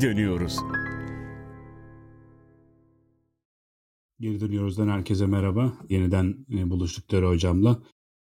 geri dönüyoruz. Geri dönüyoruzdan herkese merhaba. Yeniden e, buluştuk Dere Hocam'la.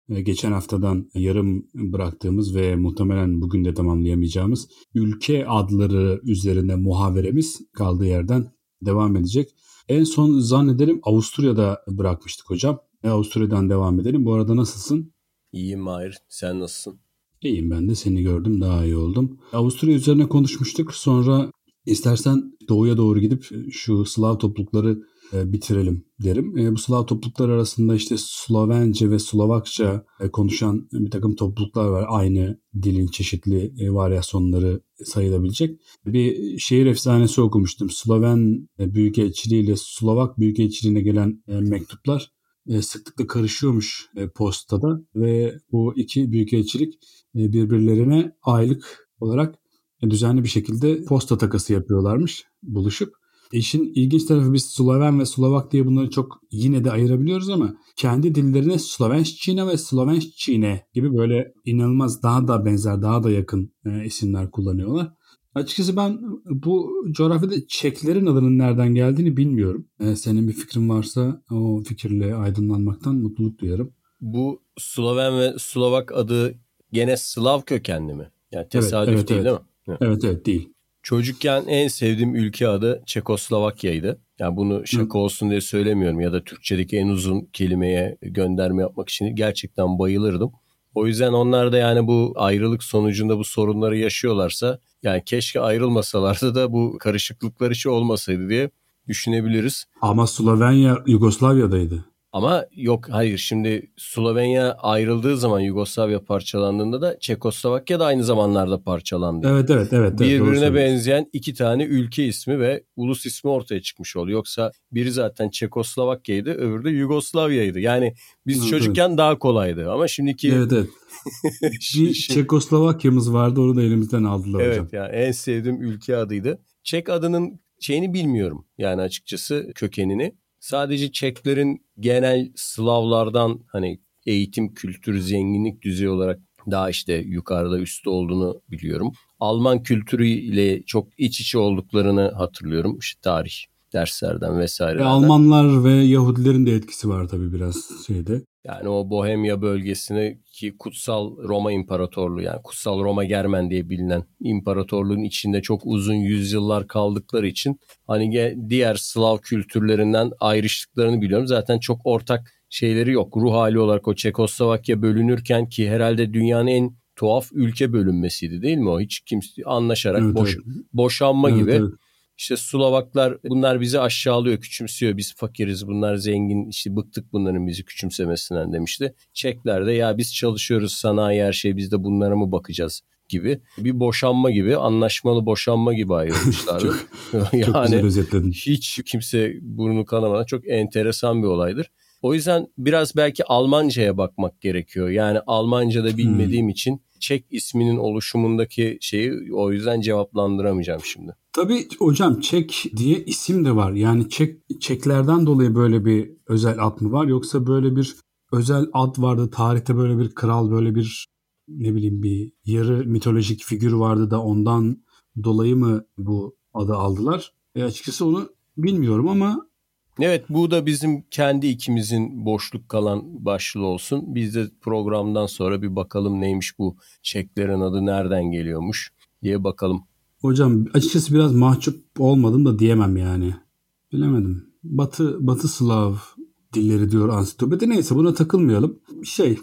E, geçen haftadan yarım bıraktığımız ve muhtemelen bugün de tamamlayamayacağımız ülke adları üzerinde muhaveremiz kaldığı yerden devam edecek. En son zannederim Avusturya'da bırakmıştık hocam. E, Avusturya'dan devam edelim. Bu arada nasılsın? İyiyim Mahir. Sen nasılsın? İyiyim ben de seni gördüm daha iyi oldum. Avusturya üzerine konuşmuştuk. Sonra istersen doğuya doğru gidip şu Slav toplulukları e, bitirelim derim. E, bu Slav topluluklar arasında işte Slovence ve Slovakça e, konuşan bir takım topluluklar var. Aynı dilin çeşitli varyasyonları sayılabilecek. Bir şehir efsanesi okumuştum. Sloven Büyükelçiliği ile Slovak Büyükelçiliğine gelen mektuplar sıklıkla karışıyormuş postada ve bu iki büyükelçilik birbirlerine aylık olarak düzenli bir şekilde posta takası yapıyorlarmış buluşup. İşin ilginç tarafı biz Sloven ve Slovak diye bunları çok yine de ayırabiliyoruz ama kendi dillerine Slovençine ve Slovençine gibi böyle inanılmaz daha da benzer, daha da yakın e, isimler kullanıyorlar. Açıkçası ben bu coğrafyada Çeklerin adının nereden geldiğini bilmiyorum. E, senin bir fikrin varsa o fikirle aydınlanmaktan mutluluk duyarım. Bu Sloven ve Slovak adı gene Slav kökenli mi? Yani tesadüf evet, evet, değil evet. değil mi? Evet evet değil. Çocukken en sevdiğim ülke adı Çekoslovakya'ydı. Yani bunu şaka olsun diye söylemiyorum ya da Türkçedeki en uzun kelimeye gönderme yapmak için gerçekten bayılırdım. O yüzden onlar da yani bu ayrılık sonucunda bu sorunları yaşıyorlarsa yani keşke ayrılmasalardı da bu karışıklıklar hiç olmasaydı diye düşünebiliriz. Ama Slovenya Yugoslavya'daydı. Ama yok hayır şimdi Slovenya ayrıldığı zaman Yugoslavya parçalandığında da Çekoslovakya da aynı zamanlarda parçalandı. Evet evet evet. Birbirine evet, benzeyen iki tane ülke ismi ve ulus ismi ortaya çıkmış oldu. Yoksa biri zaten Çekoslovakya'ydı öbürü de Yugoslavya'ydı. Yani biz evet, çocukken evet. daha kolaydı ama şimdiki... Evet evet. Bir Çekoslovakya'mız vardı onu da elimizden aldılar evet, hocam. Evet yani en sevdiğim ülke adıydı. Çek adının şeyini bilmiyorum yani açıkçası kökenini. Sadece Çeklerin genel Slavlardan hani eğitim, kültür, zenginlik düzeyi olarak daha işte yukarıda üstte olduğunu biliyorum. Alman kültürüyle çok iç içe olduklarını hatırlıyorum. İşte tarih derslerden vesaire. Ve Almanlar ve Yahudilerin de etkisi var tabii biraz şeyde. Yani o Bohemya bölgesine ki kutsal Roma İmparatorluğu yani kutsal Roma Germen diye bilinen imparatorluğun içinde çok uzun yüzyıllar kaldıkları için hani diğer Slav kültürlerinden ayrıştıklarını biliyorum. Zaten çok ortak şeyleri yok. Ruh hali olarak o Çekoslovakya bölünürken ki herhalde dünyanın en tuhaf ülke bölünmesiydi değil mi o? Hiç kimse anlaşarak evet, boş, evet. boşanma evet, gibi. Evet. İşte Slovaklar bunlar bizi aşağılıyor, küçümsüyor. Biz fakiriz, bunlar zengin. İşte bıktık bunların bizi küçümsemesinden demişti. Çekler de ya biz çalışıyoruz sanayi her şey biz de bunlara mı bakacağız gibi bir boşanma gibi anlaşmalı boşanma gibi ayrılmışlardı. çok, yani çok hiç kimse burnu kanamadan çok enteresan bir olaydır. O yüzden biraz belki Almanca'ya bakmak gerekiyor. Yani Almanca'da bilmediğim hmm. için Çek isminin oluşumundaki şeyi o yüzden cevaplandıramayacağım şimdi. Tabii hocam Çek diye isim de var. Yani Çek Çeklerden dolayı böyle bir özel ad mı var yoksa böyle bir özel ad vardı tarihte böyle bir kral böyle bir ne bileyim bir yarı mitolojik figür vardı da ondan dolayı mı bu adı aldılar? E açıkçası onu bilmiyorum ama Evet bu da bizim kendi ikimizin boşluk kalan başlığı olsun. Biz de programdan sonra bir bakalım neymiş bu çeklerin adı nereden geliyormuş diye bakalım. Hocam açıkçası biraz mahcup olmadım da diyemem yani. Bilemedim. Batı Batı Slav dilleri diyor ansiklopedi. Neyse buna takılmayalım. Şey e,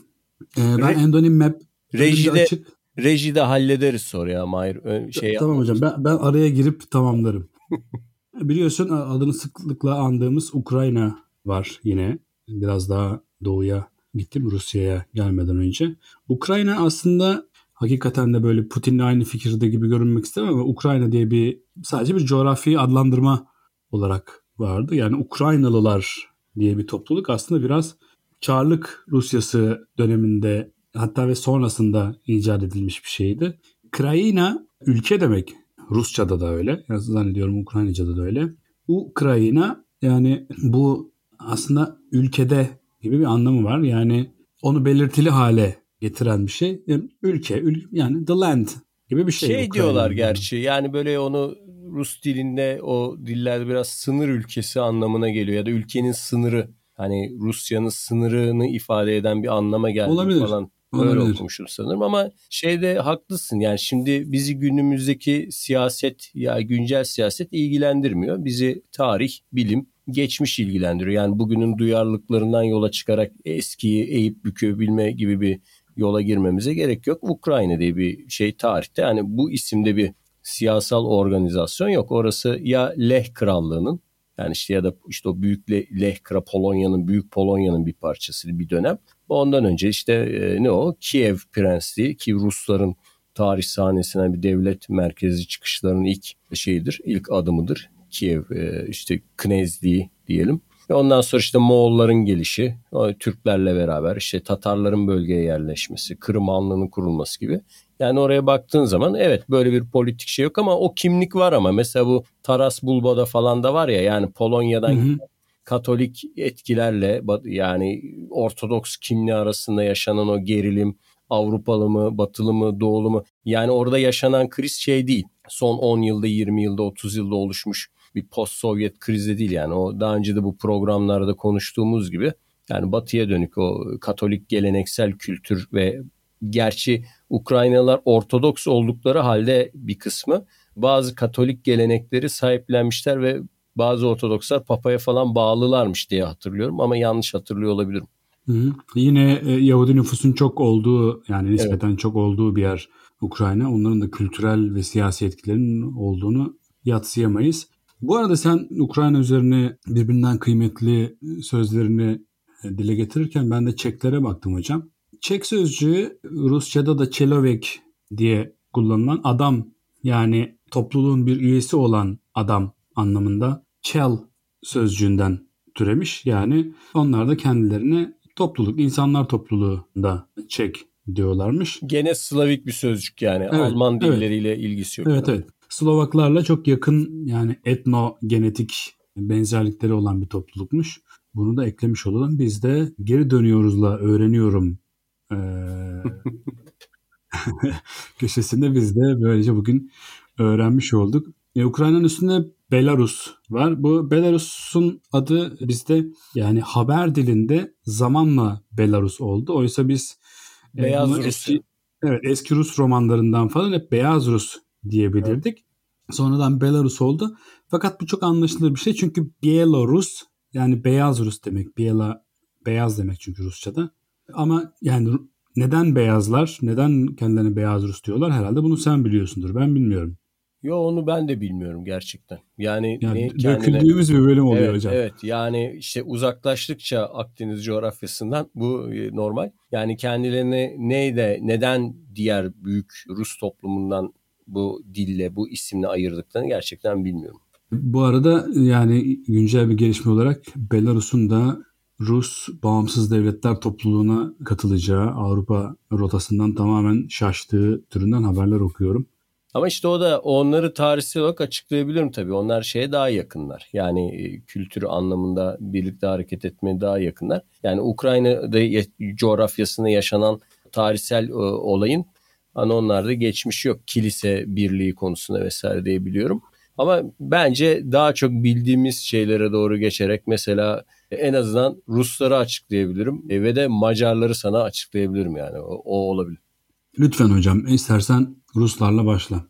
ben Re- Endonim Map rejide, açık... rejide hallederiz sonra ya Mahir. Şey tamam hocam ben, ben araya girip tamamlarım. Biliyorsun adını sıklıkla andığımız Ukrayna var yine. Biraz daha doğuya gittim Rusya'ya gelmeden önce. Ukrayna aslında hakikaten de böyle Putin'le aynı fikirde gibi görünmek istemem ama Ukrayna diye bir sadece bir coğrafi adlandırma olarak vardı. Yani Ukraynalılar diye bir topluluk aslında biraz Çarlık Rusyası döneminde hatta ve sonrasında icat edilmiş bir şeydi. Krayina ülke demek Rusça'da da öyle. Yani zannediyorum Ukraynaca'da da öyle. Ukrayna yani bu aslında ülkede gibi bir anlamı var. Yani onu belirtili hale getiren bir şey. Yani ülke, ül, yani the land gibi bir şey. Şey Ukrayna diyorlar gerçi yani böyle onu Rus dilinde o dillerde biraz sınır ülkesi anlamına geliyor ya da ülkenin sınırı hani Rusya'nın sınırını ifade eden bir anlama geldi Olabilir. falan. Olabilir. Öyle okumuşum sanırım ama şeyde haklısın yani şimdi bizi günümüzdeki siyaset ya güncel siyaset ilgilendirmiyor. Bizi tarih, bilim, geçmiş ilgilendiriyor. Yani bugünün duyarlılıklarından yola çıkarak eskiyi eğip bükebilme gibi bir yola girmemize gerek yok. Ukrayna diye bir şey tarihte yani bu isimde bir siyasal organizasyon yok. Orası ya Leh Krallığı'nın yani işte ya da işte o büyük Leh Kra Polonya'nın büyük Polonya'nın bir parçası bir dönem. Ondan önce işte e, ne o Kiev Prensliği ki Rusların tarih sahnesine bir devlet merkezi çıkışlarının ilk şeyidir, ilk adımıdır. Kiev e, işte Knezliği diyelim. Ve ondan sonra işte Moğolların gelişi, Türklerle beraber işte Tatarların bölgeye yerleşmesi, Kırım Hanlığı'nın kurulması gibi. Yani oraya baktığın zaman evet böyle bir politik şey yok ama o kimlik var ama mesela bu Taras Bulba'da falan da var ya yani Polonya'dan hı hı. Katolik etkilerle yani Ortodoks kimliği arasında yaşanan o gerilim Avrupalı mı, Batılı mı, Doğulu mu? Yani orada yaşanan kriz şey değil. Son 10 yılda, 20 yılda, 30 yılda oluşmuş bir post-Sovyet krizi değil yani. O daha önce de bu programlarda konuştuğumuz gibi yani batıya dönük o Katolik geleneksel kültür ve gerçi Ukraynalılar Ortodoks oldukları halde bir kısmı bazı Katolik gelenekleri sahiplenmişler ve bazı Ortodokslar Papa'ya falan bağlılarmış diye hatırlıyorum ama yanlış hatırlıyor olabilirim. Hı hı. Yine e, Yahudi nüfusun çok olduğu yani nispeten evet. çok olduğu bir yer Ukrayna. Onların da kültürel ve siyasi etkilerinin olduğunu yatsıyamayız. Bu arada sen Ukrayna üzerine birbirinden kıymetli sözlerini e, dile getirirken ben de Çeklere baktım hocam. Çek sözcüğü Rusça'da da çelovek diye kullanılan adam yani topluluğun bir üyesi olan adam anlamında çel sözcüğünden türemiş. Yani onlar da kendilerine topluluk, insanlar topluluğunda Çek diyorlarmış. Gene Slavik bir sözcük yani. Evet, Alman dilleriyle evet. ilgisi yok. Evet yani. evet. Slovaklarla çok yakın yani etno genetik benzerlikleri olan bir toplulukmuş. Bunu da eklemiş olalım. Biz de geri dönüyoruzla öğreniyorum ee, köşesinde biz de böylece bugün öğrenmiş olduk. E, Ukrayna'nın üstünde Belarus var. Bu Belarus'un adı bizde yani haber dilinde zamanla Belarus oldu. Oysa biz e, Beyaz Rus. Eski, evet, eski Rus romanlarından falan hep Beyaz Rus diyebilirdik. Evet. Sonradan Belarus oldu. Fakat bu çok anlaşılır bir şey çünkü Bielorus yani beyaz Rus demek. Biela beyaz demek çünkü Rusça'da. Ama yani neden beyazlar, neden kendilerine beyaz Rus diyorlar herhalde bunu sen biliyorsundur. Ben bilmiyorum. Yo onu ben de bilmiyorum gerçekten. Yani, yani ne kendine... döküldüğümüz bir bölüm oluyor evet, hocam. Evet yani işte uzaklaştıkça Akdeniz coğrafyasından bu e, normal. Yani kendilerini neyde neden diğer büyük Rus toplumundan bu dille bu isimle ayırdıklarını gerçekten bilmiyorum. Bu arada yani güncel bir gelişme olarak Belarus'un da Rus bağımsız devletler topluluğuna katılacağı Avrupa rotasından tamamen şaştığı türünden haberler okuyorum. Ama işte o da onları tarihsel olarak açıklayabilirim tabii. Onlar şeye daha yakınlar. Yani e, kültürü anlamında birlikte hareket etmeye daha yakınlar. Yani Ukrayna'da coğrafyasında yaşanan tarihsel e, olayın hani onlarda geçmiş yok. Kilise birliği konusunda vesaire diyebiliyorum. Ama bence daha çok bildiğimiz şeylere doğru geçerek mesela en azından Rusları açıklayabilirim e, ve de Macarları sana açıklayabilirim yani o, o olabilir. Lütfen hocam istersen Ruslarla başla.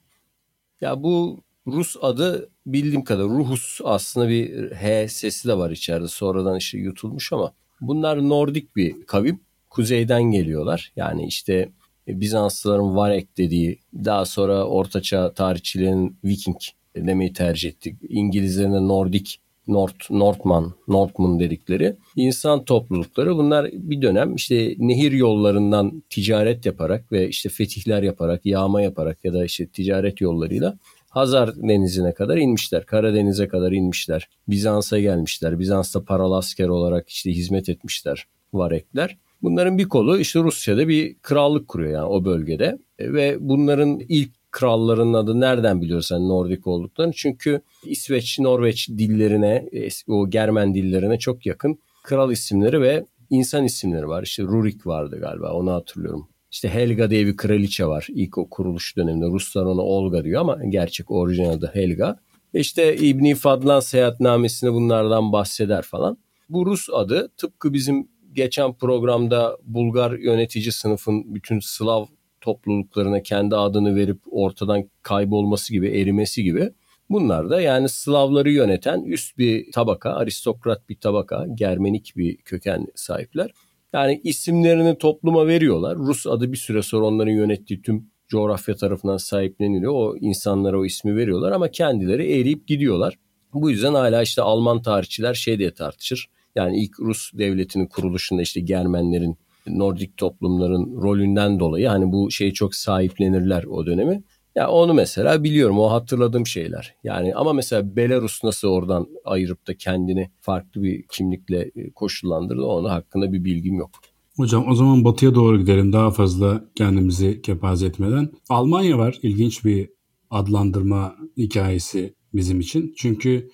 Ya bu Rus adı bildiğim kadar Ruhus aslında bir H sesi de var içeride sonradan işte yutulmuş ama bunlar Nordik bir kavim. Kuzeyden geliyorlar. Yani işte Bizanslıların Varek dediği daha sonra Ortaçağ tarihçilerin Viking demeyi tercih ettik. İngilizlerin Nordik North, Northman, Northman dedikleri insan toplulukları bunlar bir dönem işte nehir yollarından ticaret yaparak ve işte fetihler yaparak, yağma yaparak ya da işte ticaret yollarıyla Hazar denizine kadar inmişler. Karadeniz'e kadar inmişler. Bizans'a gelmişler. Bizans'ta paralı asker olarak işte hizmet etmişler Varekler. Bunların bir kolu işte Rusya'da bir krallık kuruyor yani o bölgede. Ve bunların ilk kralların adı nereden biliyorsun Nordik olduklarını? Çünkü İsveç, Norveç dillerine, o Germen dillerine çok yakın kral isimleri ve insan isimleri var. İşte Rurik vardı galiba onu hatırlıyorum. İşte Helga diye bir kraliçe var ilk o kuruluş döneminde. Ruslar ona Olga diyor ama gerçek orijinal adı Helga. İşte İbni Fadlan seyahatnamesinde bunlardan bahseder falan. Bu Rus adı tıpkı bizim geçen programda Bulgar yönetici sınıfın bütün Slav topluluklarına kendi adını verip ortadan kaybolması gibi, erimesi gibi. Bunlar da yani Slavları yöneten üst bir tabaka, aristokrat bir tabaka, Germenik bir köken sahipler. Yani isimlerini topluma veriyorlar. Rus adı bir süre sonra onların yönettiği tüm coğrafya tarafından sahipleniliyor. O insanlara o ismi veriyorlar ama kendileri eriyip gidiyorlar. Bu yüzden hala işte Alman tarihçiler şey diye tartışır. Yani ilk Rus devletinin kuruluşunda işte Germenlerin, Nordik toplumların rolünden dolayı hani bu şeyi çok sahiplenirler o dönemi. Ya onu mesela biliyorum o hatırladığım şeyler. Yani ama mesela Belarus nasıl oradan ayırıp da kendini farklı bir kimlikle e, koşullandırdı onu hakkında bir bilgim yok. Hocam o zaman batıya doğru gidelim daha fazla kendimizi kepaze etmeden. Almanya var ilginç bir adlandırma hikayesi bizim için. Çünkü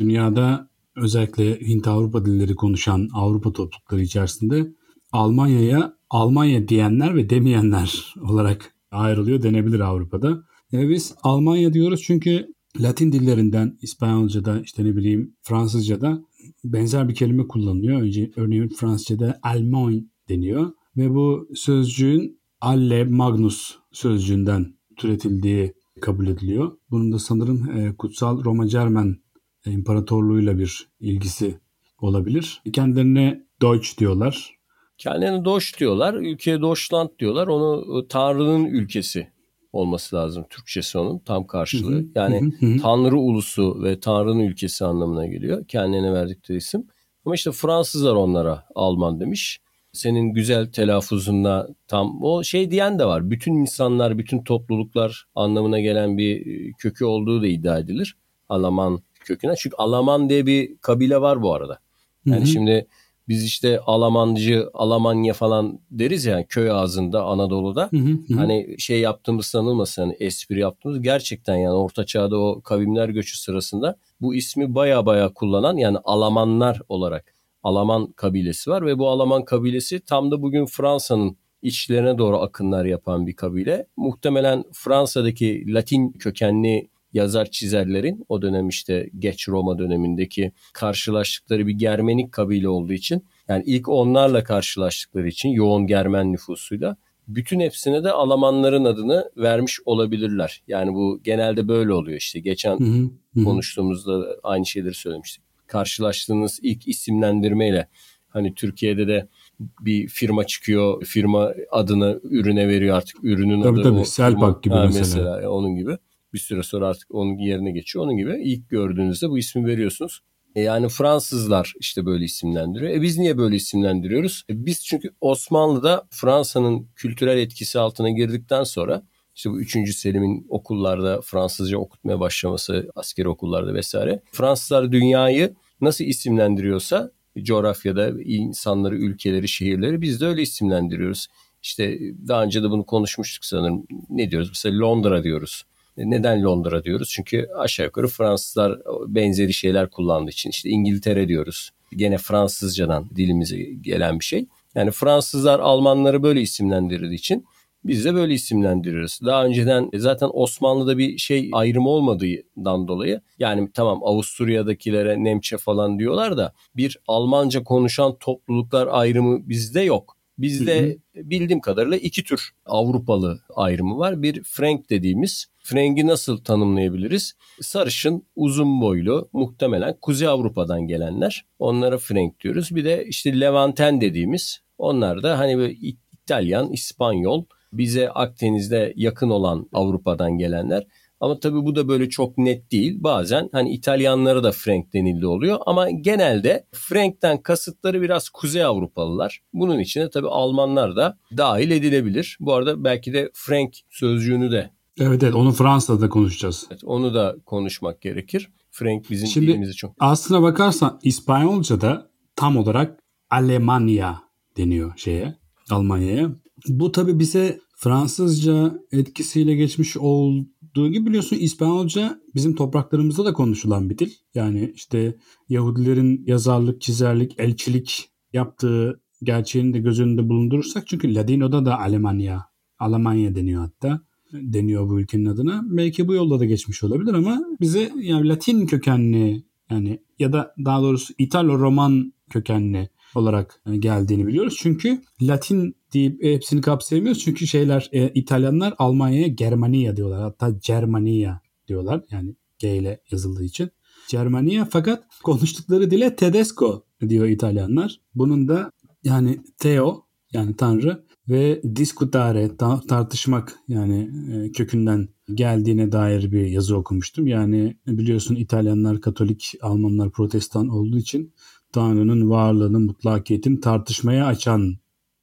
dünyada özellikle Hint-Avrupa dilleri konuşan Avrupa toplulukları içerisinde Almanya'ya Almanya diyenler ve demeyenler olarak ayrılıyor denebilir Avrupa'da. E biz Almanya diyoruz çünkü Latin dillerinden İspanyolca'da işte ne bileyim Fransızca'da benzer bir kelime kullanılıyor. Önce örneğin Fransızca'da Allemagne deniyor ve bu sözcüğün Alle Magnus sözcüğünden türetildiği kabul ediliyor. Bunun da sanırım e, Kutsal Roma Cermen İmparatorluğuyla bir ilgisi olabilir. Kendilerine Deutsch diyorlar. Kendilerine Deutsch diyorlar. Ülkeye Deutschland diyorlar. Onu e, Tanrı'nın ülkesi olması lazım. Türkçesi onun tam karşılığı. Yani Tanrı ulusu ve Tanrı'nın ülkesi anlamına geliyor. Kendilerine verdikleri isim. Ama işte Fransızlar onlara Alman demiş. Senin güzel telaffuzunda tam o şey diyen de var. Bütün insanlar, bütün topluluklar anlamına gelen bir e, kökü olduğu da iddia edilir. Alaman köküne. Çünkü Alaman diye bir kabile var bu arada. Yani şimdi biz işte Alamancı, Alamanya falan deriz ya köy ağzında Anadolu'da. Hı hı, hı. Hani şey yaptığımız sanılmasın hani espri yaptığımız gerçekten yani orta çağda o kavimler göçü sırasında bu ismi baya baya kullanan yani Alamanlar olarak Alaman kabilesi var ve bu Alaman kabilesi tam da bugün Fransa'nın içlerine doğru akınlar yapan bir kabile. Muhtemelen Fransa'daki Latin kökenli yazar çizerlerin o dönem işte geç Roma dönemindeki karşılaştıkları bir Germenik kabile olduğu için yani ilk onlarla karşılaştıkları için yoğun Germen nüfusuyla bütün hepsine de Almanların adını vermiş olabilirler. Yani bu genelde böyle oluyor işte. Geçen hı hı. konuştuğumuzda aynı şeyleri söylemiştik. Karşılaştığınız ilk isimlendirmeyle hani Türkiye'de de bir firma çıkıyor. Firma adını ürüne veriyor artık. Ürünün tabii, adı tabii. o. Selpak gibi ha, mesela. mesela. Onun gibi bir süre sonra artık onun yerine geçiyor. Onun gibi ilk gördüğünüzde bu ismi veriyorsunuz. E yani Fransızlar işte böyle isimlendiriyor. E biz niye böyle isimlendiriyoruz? E biz çünkü Osmanlı'da Fransa'nın kültürel etkisi altına girdikten sonra işte bu 3. Selim'in okullarda Fransızca okutmaya başlaması, askeri okullarda vesaire. Fransızlar dünyayı nasıl isimlendiriyorsa coğrafyada insanları, ülkeleri, şehirleri biz de öyle isimlendiriyoruz. İşte daha önce de bunu konuşmuştuk sanırım. Ne diyoruz? Mesela Londra diyoruz. Neden Londra diyoruz? Çünkü aşağı yukarı Fransızlar benzeri şeyler kullandığı için işte İngiltere diyoruz. Gene Fransızcadan dilimize gelen bir şey. Yani Fransızlar Almanları böyle isimlendirdiği için biz de böyle isimlendiriyoruz. Daha önceden zaten Osmanlı'da bir şey ayrımı olmadığından dolayı yani tamam Avusturya'dakilere Nemçe falan diyorlar da bir Almanca konuşan topluluklar ayrımı bizde yok. Bizde bildiğim kadarıyla iki tür Avrupalı ayrımı var. Bir Frank dediğimiz Frank'i nasıl tanımlayabiliriz? Sarışın, uzun boylu, muhtemelen Kuzey Avrupa'dan gelenler. Onlara Frank diyoruz. Bir de işte Levanten dediğimiz onlar da hani böyle İtalyan, İspanyol, bize Akdeniz'de yakın olan Avrupa'dan gelenler. Ama tabii bu da böyle çok net değil. Bazen hani İtalyanlara da Frank denildi oluyor ama genelde Frank'ten kasıtları biraz Kuzey Avrupalılar. Bunun içine tabii Almanlar da dahil edilebilir. Bu arada belki de Frank sözcüğünü de Evet evet onu Fransa'da konuşacağız. Evet, onu da konuşmak gerekir. Frank bizim Şimdi, dilimizi çok... Aslına bakarsan İspanyolca'da tam olarak Alemanya deniyor şeye Almanya'ya. Bu tabi bize Fransızca etkisiyle geçmiş olduğu gibi biliyorsun İspanyolca bizim topraklarımızda da konuşulan bir dil. Yani işte Yahudilerin yazarlık, çizerlik, elçilik yaptığı gerçeğini de göz önünde bulundurursak çünkü Ladino'da da Alemanya, Almanya deniyor hatta. deniyor bu ülkenin adına. Belki bu yolla da geçmiş olabilir ama bize yani Latin kökenli yani ya da daha doğrusu İtalo-Roman kökenli olarak geldiğini biliyoruz. Çünkü Latin deyip hepsini kapsayamıyoruz. Çünkü şeyler e, İtalyanlar Almanya'ya Germania diyorlar. Hatta Germania diyorlar. Yani G ile yazıldığı için. Germania fakat konuştukları dile Tedesco diyor İtalyanlar. Bunun da yani Theo yani Tanrı ve discutare ta- tartışmak yani e, kökünden geldiğine dair bir yazı okumuştum. Yani biliyorsun İtalyanlar Katolik, Almanlar Protestan olduğu için Tanrı'nın varlığını, mutlakiyetini tartışmaya açan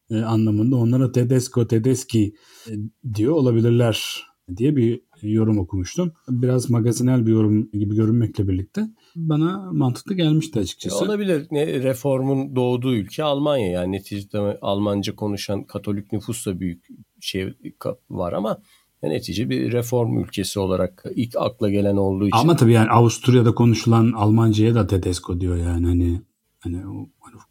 e, anlamında onlara Tedesco, Tedeschi e, diyor olabilirler diye bir yorum okumuştum. Biraz magazinel bir yorum gibi görünmekle birlikte bana mantıklı gelmişti açıkçası. Ya olabilir. Ne, reformun doğduğu ülke Almanya. Yani neticede Almanca konuşan Katolik nüfus da büyük şey var ama netice bir reform ülkesi olarak ilk akla gelen olduğu için. Ama tabii yani Avusturya'da konuşulan Almanca'ya da Tedesco diyor yani hani hani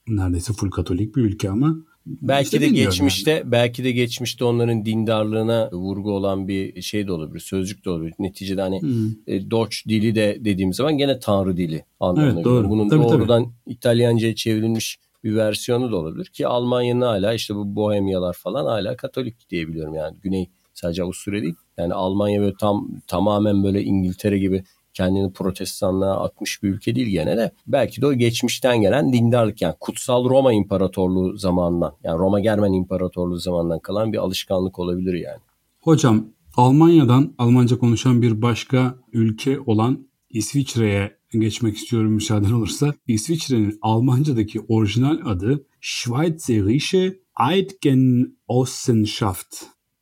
neredeyse full Katolik bir ülke ama Belki işte de geçmişte yani. belki de geçmişte onların dindarlığına vurgu olan bir şey de olabilir. Sözcük de olabilir. Neticede hani hmm. e, Dutch dili de dediğimiz zaman gene tanrı dili anlamına evet, doğru. Bunun tabii, doğrudan tabii. İtalyanca'ya çevrilmiş bir versiyonu da olabilir ki Almanya'nın hala işte bu Bohemyalar falan hala Katolik diyebiliyorum yani. Güney sadece Avusturya değil. Yani Almanya böyle tam tamamen böyle İngiltere gibi kendini protestanlığa atmış bir ülke değil gene de. Belki de o geçmişten gelen dindarlık yani kutsal Roma İmparatorluğu zamanından yani Roma Germen İmparatorluğu zamanından kalan bir alışkanlık olabilir yani. Hocam Almanya'dan Almanca konuşan bir başka ülke olan İsviçre'ye geçmek istiyorum müsaaden olursa. İsviçre'nin Almanca'daki orijinal adı Schweizerische Eidgenossenschaft.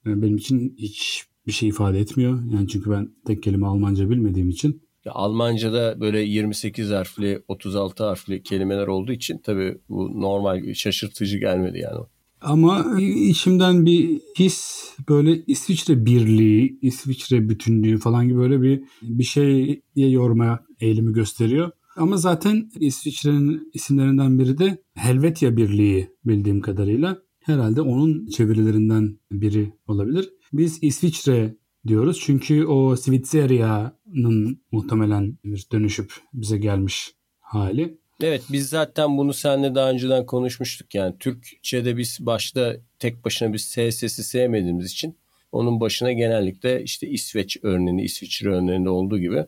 Benim için hiç bir şey ifade etmiyor. Yani çünkü ben tek kelime Almanca bilmediğim için. Ya Almanca'da böyle 28 harfli, 36 harfli kelimeler olduğu için tabii bu normal şaşırtıcı gelmedi yani. Ama içimden bir his böyle İsviçre birliği, İsviçre bütünlüğü falan gibi böyle bir bir şeye yormaya eğilimi gösteriyor. Ama zaten İsviçre'nin isimlerinden biri de Helvetia Birliği bildiğim kadarıyla. Herhalde onun çevirilerinden biri olabilir. Biz İsviçre diyoruz çünkü o Svizzeria'nın muhtemelen bir dönüşüp bize gelmiş hali. Evet biz zaten bunu seninle daha önceden konuşmuştuk. Yani Türkçe'de biz başta tek başına bir S sesi sevmediğimiz için onun başına genellikle işte İsveç örneğini, İsviçre örneğinde olduğu gibi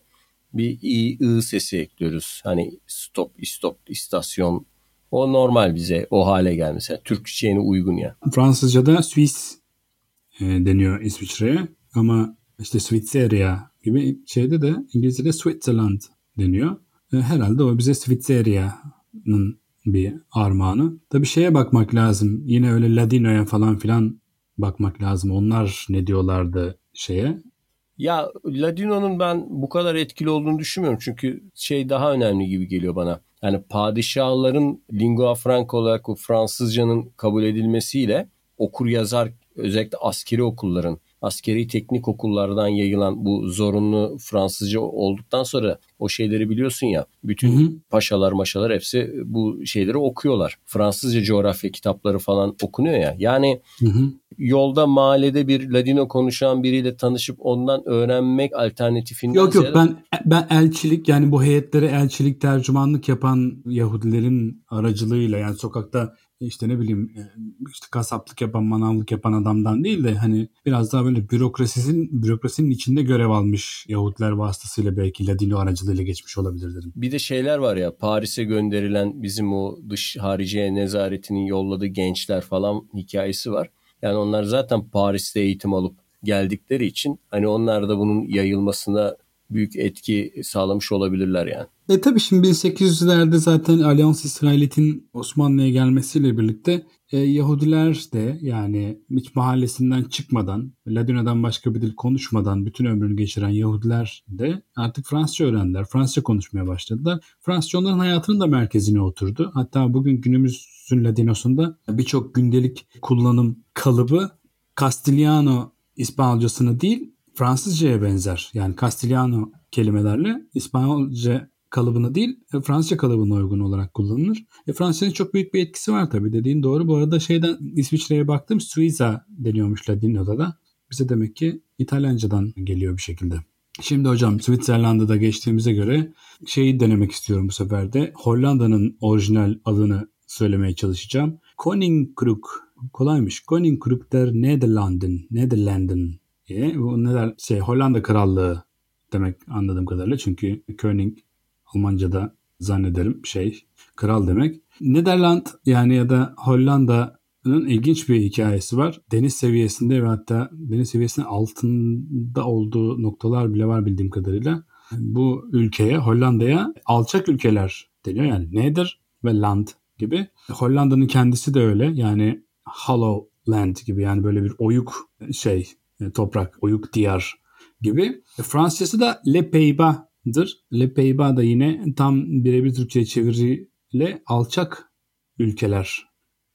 bir i, ı sesi ekliyoruz. Hani stop, istop, istasyon o normal bize o hale gelmesi. Türkçe'ye uygun ya. Fransızca'da Swiss e, deniyor İsviçre'ye ama işte Switzeria gibi şeyde de İngilizce'de Switzerland deniyor. E, herhalde o bize Switzeria'nın bir armağanı. Tabii şeye bakmak lazım. Yine öyle Ladino'ya falan filan bakmak lazım. Onlar ne diyorlardı şeye ya Ladino'nun ben bu kadar etkili olduğunu düşünmüyorum. Çünkü şey daha önemli gibi geliyor bana. Yani padişahların lingua franca olarak o Fransızcanın kabul edilmesiyle okur yazar özellikle askeri okulların askeri teknik okullardan yayılan bu zorunlu Fransızca olduktan sonra o şeyleri biliyorsun ya bütün hı hı. paşalar maşalar hepsi bu şeyleri okuyorlar. Fransızca coğrafya kitapları falan okunuyor ya. Yani hı hı. yolda mahallede bir Ladino konuşan biriyle tanışıp ondan öğrenmek alternatifinden Yok yok ben ben elçilik yani bu heyetlere elçilik tercümanlık yapan Yahudilerin aracılığıyla yani sokakta işte ne bileyim e, işte kasaplık yapan manavlık yapan adamdan değil de hani biraz daha böyle bürokrasinin bürokrasinin içinde görev almış Yahudiler vasıtasıyla belki Ladino aracılığıyla geçmiş olabilir dedim. Bir de şeyler var ya Paris'e gönderilen bizim o dış hariciye nezaretinin yolladığı gençler falan hikayesi var. Yani onlar zaten Paris'te eğitim alıp geldikleri için hani onlar da bunun yayılmasına büyük etki sağlamış olabilirler yani. E tabi şimdi 1800'lerde zaten Alyans İsrailit'in Osmanlı'ya gelmesiyle birlikte e, Yahudiler de yani hiç mahallesinden çıkmadan, Ladino'dan başka bir dil konuşmadan bütün ömrünü geçiren Yahudiler de artık Fransızca öğrendiler. Fransızca konuşmaya başladılar. Fransızca onların hayatının da merkezine oturdu. Hatta bugün günümüzün Ladino'sunda birçok gündelik kullanım kalıbı Castigliano İspanyolcasını değil Fransızcaya benzer. Yani Castellano kelimelerle İspanyolca kalıbını değil e, Fransızca kalıbına uygun olarak kullanılır. E, Fransızcanın çok büyük bir etkisi var tabii dediğin doğru. Bu arada şeyden İsviçre'ye baktım Suiza deniyormuş Ladino'da da. bize demek ki İtalyancadan geliyor bir şekilde. Şimdi hocam Switzerland'da geçtiğimize göre şeyi denemek istiyorum bu sefer de. Hollanda'nın orijinal adını söylemeye çalışacağım. Koninkruk. Kolaymış. Koninkruk der Nederlanden. Nederlanden diye. Bu neler şey Hollanda Krallığı demek anladığım kadarıyla. Çünkü König Almanca'da zannederim şey kral demek. Nederland yani ya da Hollanda'nın ilginç bir hikayesi var. Deniz seviyesinde ve hatta deniz seviyesinin altında olduğu noktalar bile var bildiğim kadarıyla. Bu ülkeye, Hollanda'ya alçak ülkeler deniyor. Yani nedir ve land gibi. Hollanda'nın kendisi de öyle. Yani hollow land gibi yani böyle bir oyuk şey toprak, oyuk diyar gibi. Fransızcası da Le Pays-Bas'dır. Le Pays-Bas da yine tam birebir Türkçe'ye çeviriyle alçak ülkeler.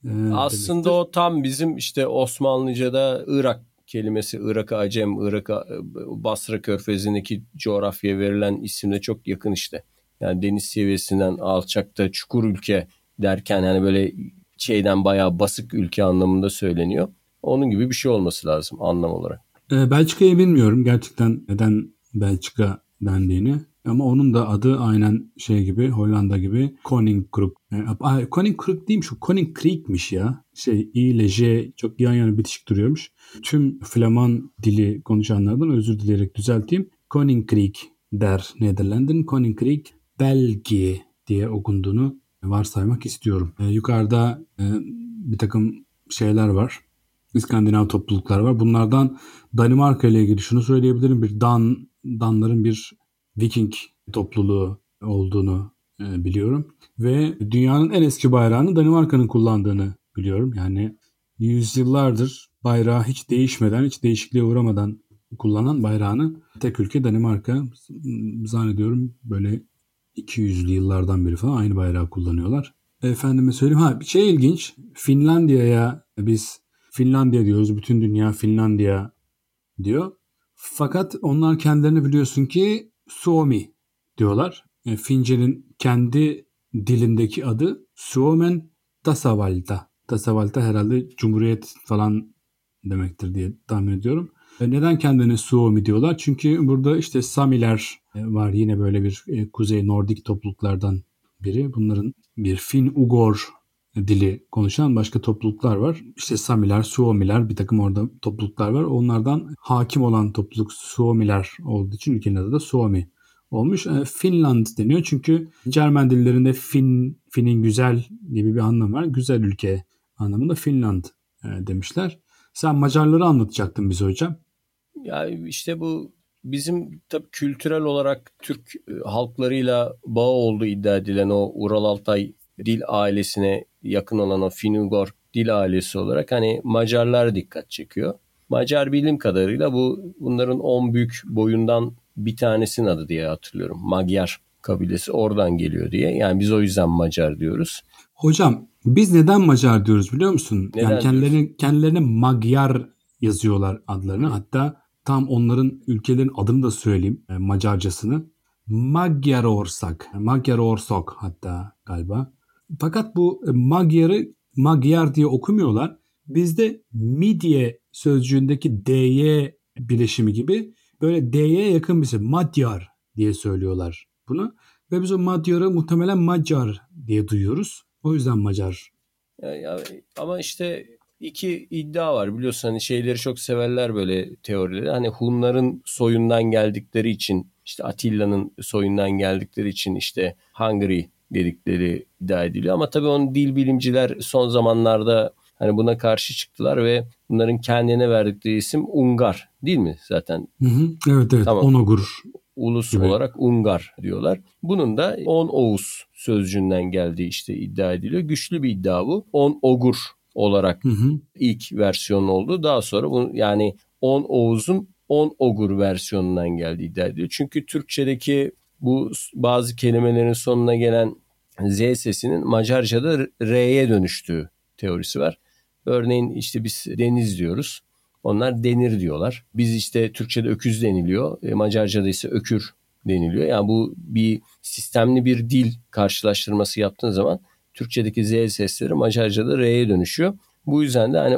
E, Aslında demektir. o tam bizim işte Osmanlıca'da Irak kelimesi Irak'a Acem, Irak'a Basra Körfezi'ndeki coğrafyaya verilen isimle çok yakın işte. Yani deniz seviyesinden alçakta çukur ülke derken yani böyle şeyden bayağı basık ülke anlamında söyleniyor. Onun gibi bir şey olması lazım anlam olarak. Ee, Belçika'yı bilmiyorum gerçekten neden Belçika dendiğini. Ama onun da adı aynen şey gibi Hollanda gibi Koninkruk. Yani, e, Koninkruk değil mi şu Koninkriek'miş ya. Şey I ile J çok yan yana bitişik duruyormuş. Tüm Flaman dili konuşanlardan özür dileyerek düzelteyim. Koninkriek der Nederland'ın. Koninkriek Belgi diye okunduğunu varsaymak istiyorum. E, yukarıda e, bir takım şeyler var. İskandinav topluluklar var. Bunlardan Danimarka ile ilgili şunu söyleyebilirim. Bir Dan Danların bir Viking topluluğu olduğunu e, biliyorum. Ve dünyanın en eski bayrağını Danimarka'nın kullandığını biliyorum. Yani yüzyıllardır bayrağı hiç değişmeden, hiç değişikliğe uğramadan kullanan bayrağını tek ülke Danimarka. Zannediyorum böyle 200'lü yıllardan beri falan aynı bayrağı kullanıyorlar. Efendime söyleyeyim ha bir şey ilginç. Finlandiya'ya biz Finlandiya diyoruz. Bütün dünya Finlandiya diyor. Fakat onlar kendilerini biliyorsun ki Suomi diyorlar. E, Fince'nin kendi dilindeki adı Suomen Tasavalta. Tasavalta herhalde Cumhuriyet falan demektir diye tahmin ediyorum. E, neden kendini Suomi diyorlar? Çünkü burada işte Samiler e, var yine böyle bir Kuzey Nordik topluluklardan biri. Bunların bir Fin-Ugor dili konuşan başka topluluklar var. İşte Samiler, Suomiler bir takım orada topluluklar var. Onlardan hakim olan topluluk Suomiler olduğu için ülkenin adı da Suomi olmuş. E, Finland deniyor çünkü Cermen dillerinde Fin, Fin'in güzel gibi bir anlam var. Güzel ülke anlamında Finland e, demişler. Sen Macarları anlatacaktın bize hocam. Ya işte bu bizim tabii kültürel olarak Türk e, halklarıyla bağ olduğu iddia edilen o Ural Altay dil ailesine yakın olan o Finugor dil ailesi olarak hani Macarlar dikkat çekiyor. Macar bildiğim kadarıyla bu bunların 10 büyük boyundan bir tanesinin adı diye hatırlıyorum. Magyar kabilesi oradan geliyor diye. Yani biz o yüzden Macar diyoruz. Hocam biz neden Macar diyoruz biliyor musun? Neden yani kendilerine, diyorsun? kendilerine Magyar yazıyorlar adlarını. Hatta tam onların ülkelerin adını da söyleyeyim e, Macarcasını. Magyar Orsak. Magyar Orsok hatta galiba. Fakat bu e, Magyar'ı Magyar diye okumuyorlar. Bizde midye sözcüğündeki dy bileşimi gibi böyle d'ye yakın bir şey. Madyar diye söylüyorlar bunu. Ve biz o Magyar'ı muhtemelen Macar diye duyuyoruz. O yüzden Macar. Ya, ama işte iki iddia var biliyorsun hani şeyleri çok severler böyle teorileri. Hani Hunların soyundan geldikleri için işte Atilla'nın soyundan geldikleri için işte Hungary dedikleri iddia ediliyor. Ama tabii onun dil bilimciler son zamanlarda hani buna karşı çıktılar ve bunların kendine verdikleri isim Ungar değil mi zaten? Hı hı, evet evet tamam. Onogur. Ulus gibi. olarak Ungar diyorlar. Bunun da On Oğuz sözcüğünden geldiği işte iddia ediliyor. Güçlü bir iddia bu. On Ogur olarak hı hı. ilk versiyon oldu. Daha sonra bu yani On Oğuz'un On Ogur versiyonundan geldiği iddia ediliyor. Çünkü Türkçedeki bu bazı kelimelerin sonuna gelen Z sesinin Macarca'da R'ye dönüştüğü teorisi var. Örneğin işte biz deniz diyoruz. Onlar denir diyorlar. Biz işte Türkçe'de öküz deniliyor. E, Macarca'da ise ökür deniliyor. Yani bu bir sistemli bir dil karşılaştırması yaptığın zaman Türkçedeki Z sesleri Macarca'da R'ye dönüşüyor. Bu yüzden de hani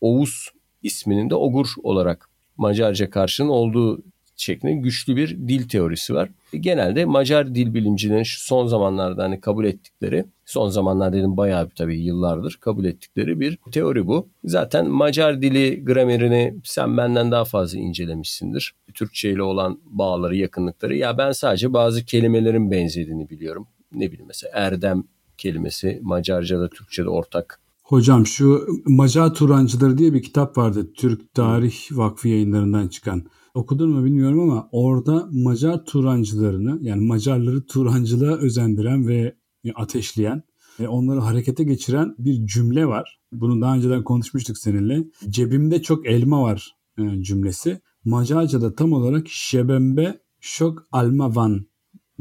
Oğuz isminin de Ogur olarak Macarca karşının olduğu şeklinde güçlü bir dil teorisi var. Genelde Macar dil bilimcilerin şu son zamanlarda hani kabul ettikleri, son zamanlar dedim bayağı bir tabii yıllardır kabul ettikleri bir teori bu. Zaten Macar dili gramerini sen benden daha fazla incelemişsindir. Türkçe ile olan bağları, yakınlıkları. Ya ben sadece bazı kelimelerin benzediğini biliyorum. Ne bileyim mesela erdem kelimesi Macarca'da Türkçe'de ortak Hocam şu Macar Turancıları diye bir kitap vardı. Türk Tarih Vakfı yayınlarından çıkan. Okudun mu bilmiyorum ama orada Macar Turancılarını yani Macarları Turancılığa özendiren ve ateşleyen ve onları harekete geçiren bir cümle var. Bunu daha önceden konuşmuştuk seninle. Cebimde çok elma var e, cümlesi. Macarca'da tam olarak şebembe şok alma van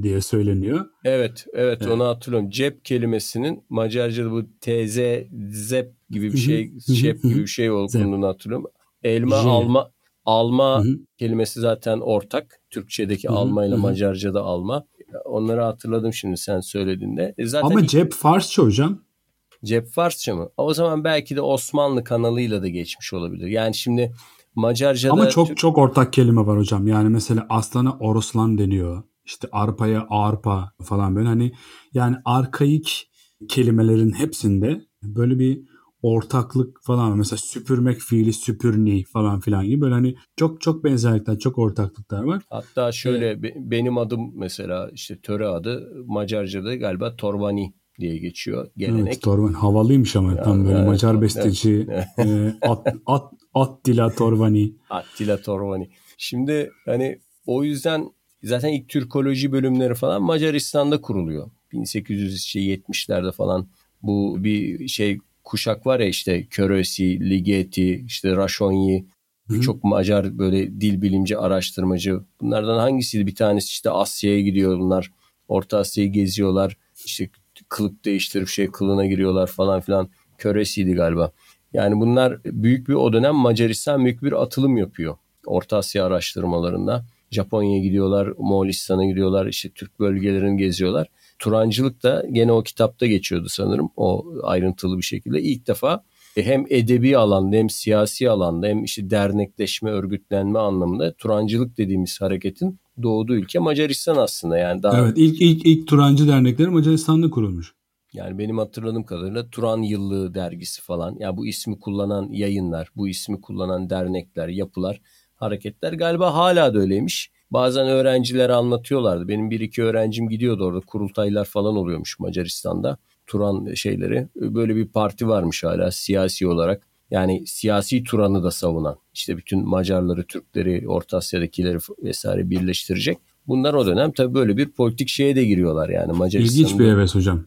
diye söyleniyor. Evet, evet, evet. onu hatırlıyorum. Cep kelimesinin Macarca'da bu tz, zep gibi bir şey, şep gibi bir şey olduğunu hatırlıyorum. Elma, J. alma, alma Hı-hı. kelimesi zaten ortak. Türkçedeki Hı-hı. alma ile Macarca'da alma. Onları hatırladım şimdi sen söylediğinde. E zaten Ama cep Farsça hocam. Cep Farsça mı? O zaman belki de Osmanlı kanalıyla da geçmiş olabilir. Yani şimdi Macarca'da... Ama çok çok ortak kelime var hocam. Yani mesela aslana Oroslan deniyor işte arpaya arpa falan böyle hani yani arkaik kelimelerin hepsinde böyle bir ortaklık falan mesela süpürmek fiili süpürni falan filan gibi böyle hani çok çok benzerlikler çok ortaklıklar var. Hatta şöyle ee, benim adım mesela işte töre adı Macarca'da galiba Torbani diye geçiyor gelenek. Evet, Torban havalıymış ama ya, tam böyle evet, Macar besteci evet. e, at, at, Attila Torvani. Attila Torvani. Şimdi hani o yüzden Zaten ilk Türkoloji bölümleri falan Macaristan'da kuruluyor. 1870'lerde falan bu bir şey kuşak var ya işte Körösi, Ligeti, işte Raşonyi birçok Macar böyle dil bilimci, araştırmacı. Bunlardan hangisiydi? Bir tanesi işte Asya'ya gidiyor bunlar. Orta Asya'yı geziyorlar. İşte kılık değiştirip şey kılına giriyorlar falan filan. Köresiydi galiba. Yani bunlar büyük bir o dönem Macaristan büyük bir atılım yapıyor. Orta Asya araştırmalarında. Japonya'ya gidiyorlar, Moğolistan'a gidiyorlar, işte Türk bölgelerini geziyorlar. Turancılık da gene o kitapta geçiyordu sanırım o ayrıntılı bir şekilde. İlk defa e, hem edebi alanda hem siyasi alanda hem işte dernekleşme, örgütlenme anlamında Turancılık dediğimiz hareketin doğduğu ülke Macaristan aslında. Yani daha Evet, ilk ilk ilk Turancı dernekleri Macaristan'da kurulmuş. Yani benim hatırladığım kadarıyla Turan Yıllığı dergisi falan. Ya yani bu ismi kullanan yayınlar, bu ismi kullanan dernekler, yapılar hareketler. Galiba hala da öyleymiş. Bazen öğrenciler anlatıyorlardı. Benim bir iki öğrencim gidiyordu orada kurultaylar falan oluyormuş Macaristan'da. Turan şeyleri. Böyle bir parti varmış hala siyasi olarak. Yani siyasi Turan'ı da savunan. İşte bütün Macarları, Türkleri, Orta Asya'dakileri vesaire birleştirecek. Bunlar o dönem tabii böyle bir politik şeye de giriyorlar yani Macaristan'da. İlginç bir heves hocam.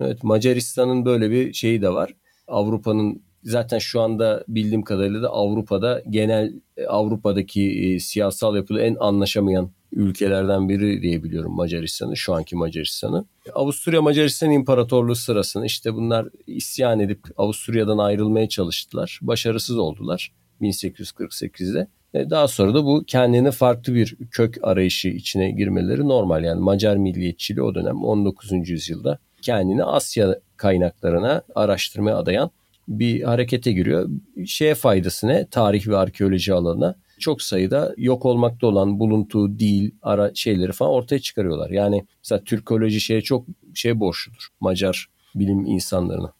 Evet Macaristan'ın böyle bir şeyi de var. Avrupa'nın zaten şu anda bildiğim kadarıyla da Avrupa'da genel e, Avrupa'daki e, siyasal yapıda en anlaşamayan ülkelerden biri diyebiliyorum Macaristan'ı, şu anki Macaristan'ı. Avusturya Macaristan İmparatorluğu sırasında işte bunlar isyan edip Avusturya'dan ayrılmaya çalıştılar. Başarısız oldular 1848'de. E, daha sonra da bu kendini farklı bir kök arayışı içine girmeleri normal. Yani Macar milliyetçiliği o dönem 19. yüzyılda kendini Asya kaynaklarına araştırmaya adayan bir harekete giriyor. Şeye faydası ne? Tarih ve arkeoloji alanına çok sayıda yok olmakta olan buluntu, dil, ara şeyleri falan ortaya çıkarıyorlar. Yani mesela Türkoloji şeye çok şey borçludur. Macar bilim insanlarına.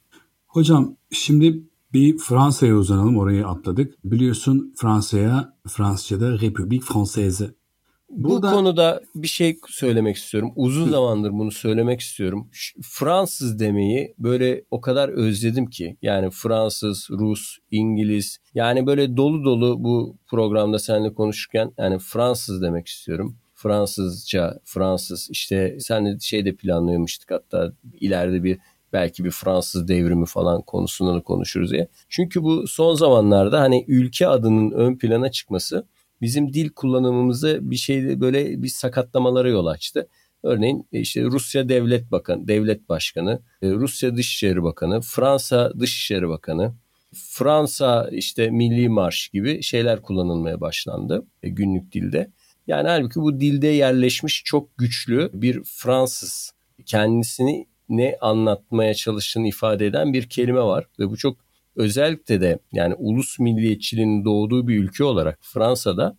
Hocam şimdi bir Fransa'ya uzanalım orayı atladık. Biliyorsun Fransa'ya Fransızca'da République Française Burada... Bu konuda bir şey söylemek istiyorum. Uzun zamandır bunu söylemek istiyorum. Fransız demeyi böyle o kadar özledim ki. Yani Fransız, Rus, İngiliz. Yani böyle dolu dolu bu programda seninle konuşurken yani Fransız demek istiyorum. Fransızca, Fransız işte senle şey de planlıyormuştuk hatta ileride bir belki bir Fransız devrimi falan konusunda da konuşuruz diye. Çünkü bu son zamanlarda hani ülke adının ön plana çıkması bizim dil kullanımımızı bir şeyde böyle bir sakatlamalara yol açtı. Örneğin e, işte Rusya Devlet Bakanı, Devlet Başkanı, e, Rusya Dışişleri Bakanı, Fransa Dışişleri Bakanı, Fransa işte Milli Marş gibi şeyler kullanılmaya başlandı e, günlük dilde. Yani halbuki bu dilde yerleşmiş çok güçlü bir Fransız kendisini ne anlatmaya çalıştığını ifade eden bir kelime var ve bu çok özellikle de yani ulus milliyetçiliğinin doğduğu bir ülke olarak Fransa'da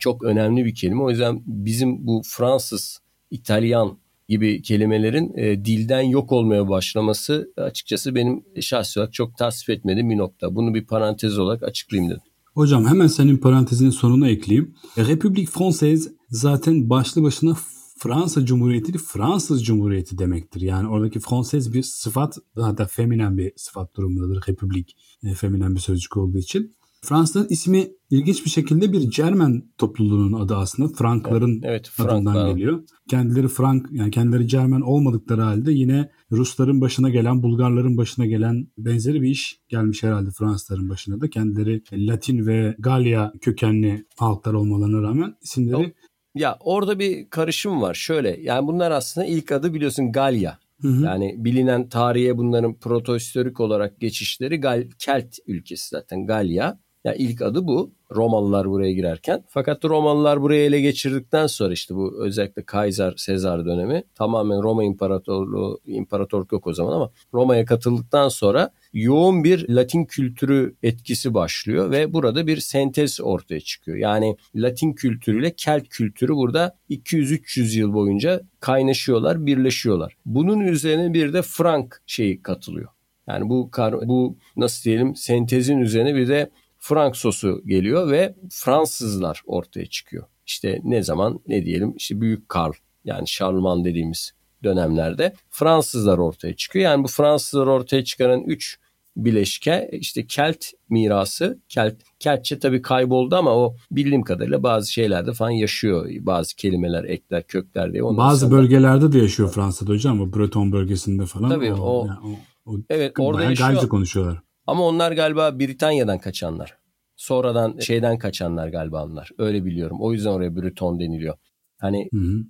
çok önemli bir kelime. O yüzden bizim bu Fransız, İtalyan gibi kelimelerin e, dilden yok olmaya başlaması açıkçası benim şahsi olarak çok tasvip etmediğim bir nokta. Bunu bir parantez olarak açıklayayım dedim. Hocam hemen senin parantezinin sonuna ekleyeyim. Republik Française zaten başlı başına Fransa Cumhuriyeti Fransız Cumhuriyeti demektir. Yani oradaki Française bir sıfat hatta feminen bir sıfat durumundadır. Republik e, feminen bir sözcük olduğu için. Fransa'nın ismi ilginç bir şekilde bir Cermen topluluğunun adı aslında. Frankların evet, evet, adından geliyor. Kendileri Frank yani kendileri Cermen olmadıkları halde yine Rusların başına gelen, Bulgarların başına gelen benzeri bir iş gelmiş herhalde Fransızların başına da. Kendileri Latin ve Galya kökenli halklar olmalarına rağmen isimleri ya orada bir karışım var. Şöyle yani bunlar aslında ilk adı biliyorsun Galya. Hı hı. Yani bilinen tarihe bunların protohistorik olarak geçişleri Gal Kelt ülkesi zaten Galya. Yani ilk adı bu. Romalılar buraya girerken. Fakat Romalılar buraya ele geçirdikten sonra işte bu özellikle Kaiser Sezar dönemi tamamen Roma İmparatorluğu, imparatorluk yok o zaman ama Roma'ya katıldıktan sonra yoğun bir Latin kültürü etkisi başlıyor ve burada bir sentez ortaya çıkıyor. Yani Latin kültürüyle Kelt kültürü burada 200-300 yıl boyunca kaynaşıyorlar, birleşiyorlar. Bunun üzerine bir de Frank şeyi katılıyor. Yani bu bu nasıl diyelim sentezin üzerine bir de Frank sosu geliyor ve Fransızlar ortaya çıkıyor. İşte ne zaman ne diyelim işte Büyük Karl yani Charlemagne dediğimiz dönemlerde Fransızlar ortaya çıkıyor. Yani bu Fransızlar ortaya çıkaran 3 bileşke işte Kelt mirası. Kelt, Keltçe tabii kayboldu ama o bildiğim kadarıyla bazı şeylerde falan yaşıyor. Bazı kelimeler, ekler, kökler diye. Ondan bazı sonra... bölgelerde de yaşıyor Fransa'da hocam. O Breton bölgesinde falan. Tabii o, o, yani o, o evet orada yaşıyor. konuşuyorlar. Ama onlar galiba Britanya'dan kaçanlar. Sonradan şeyden kaçanlar galiba onlar. Öyle biliyorum. O yüzden oraya Breton deniliyor. Hani hı hı.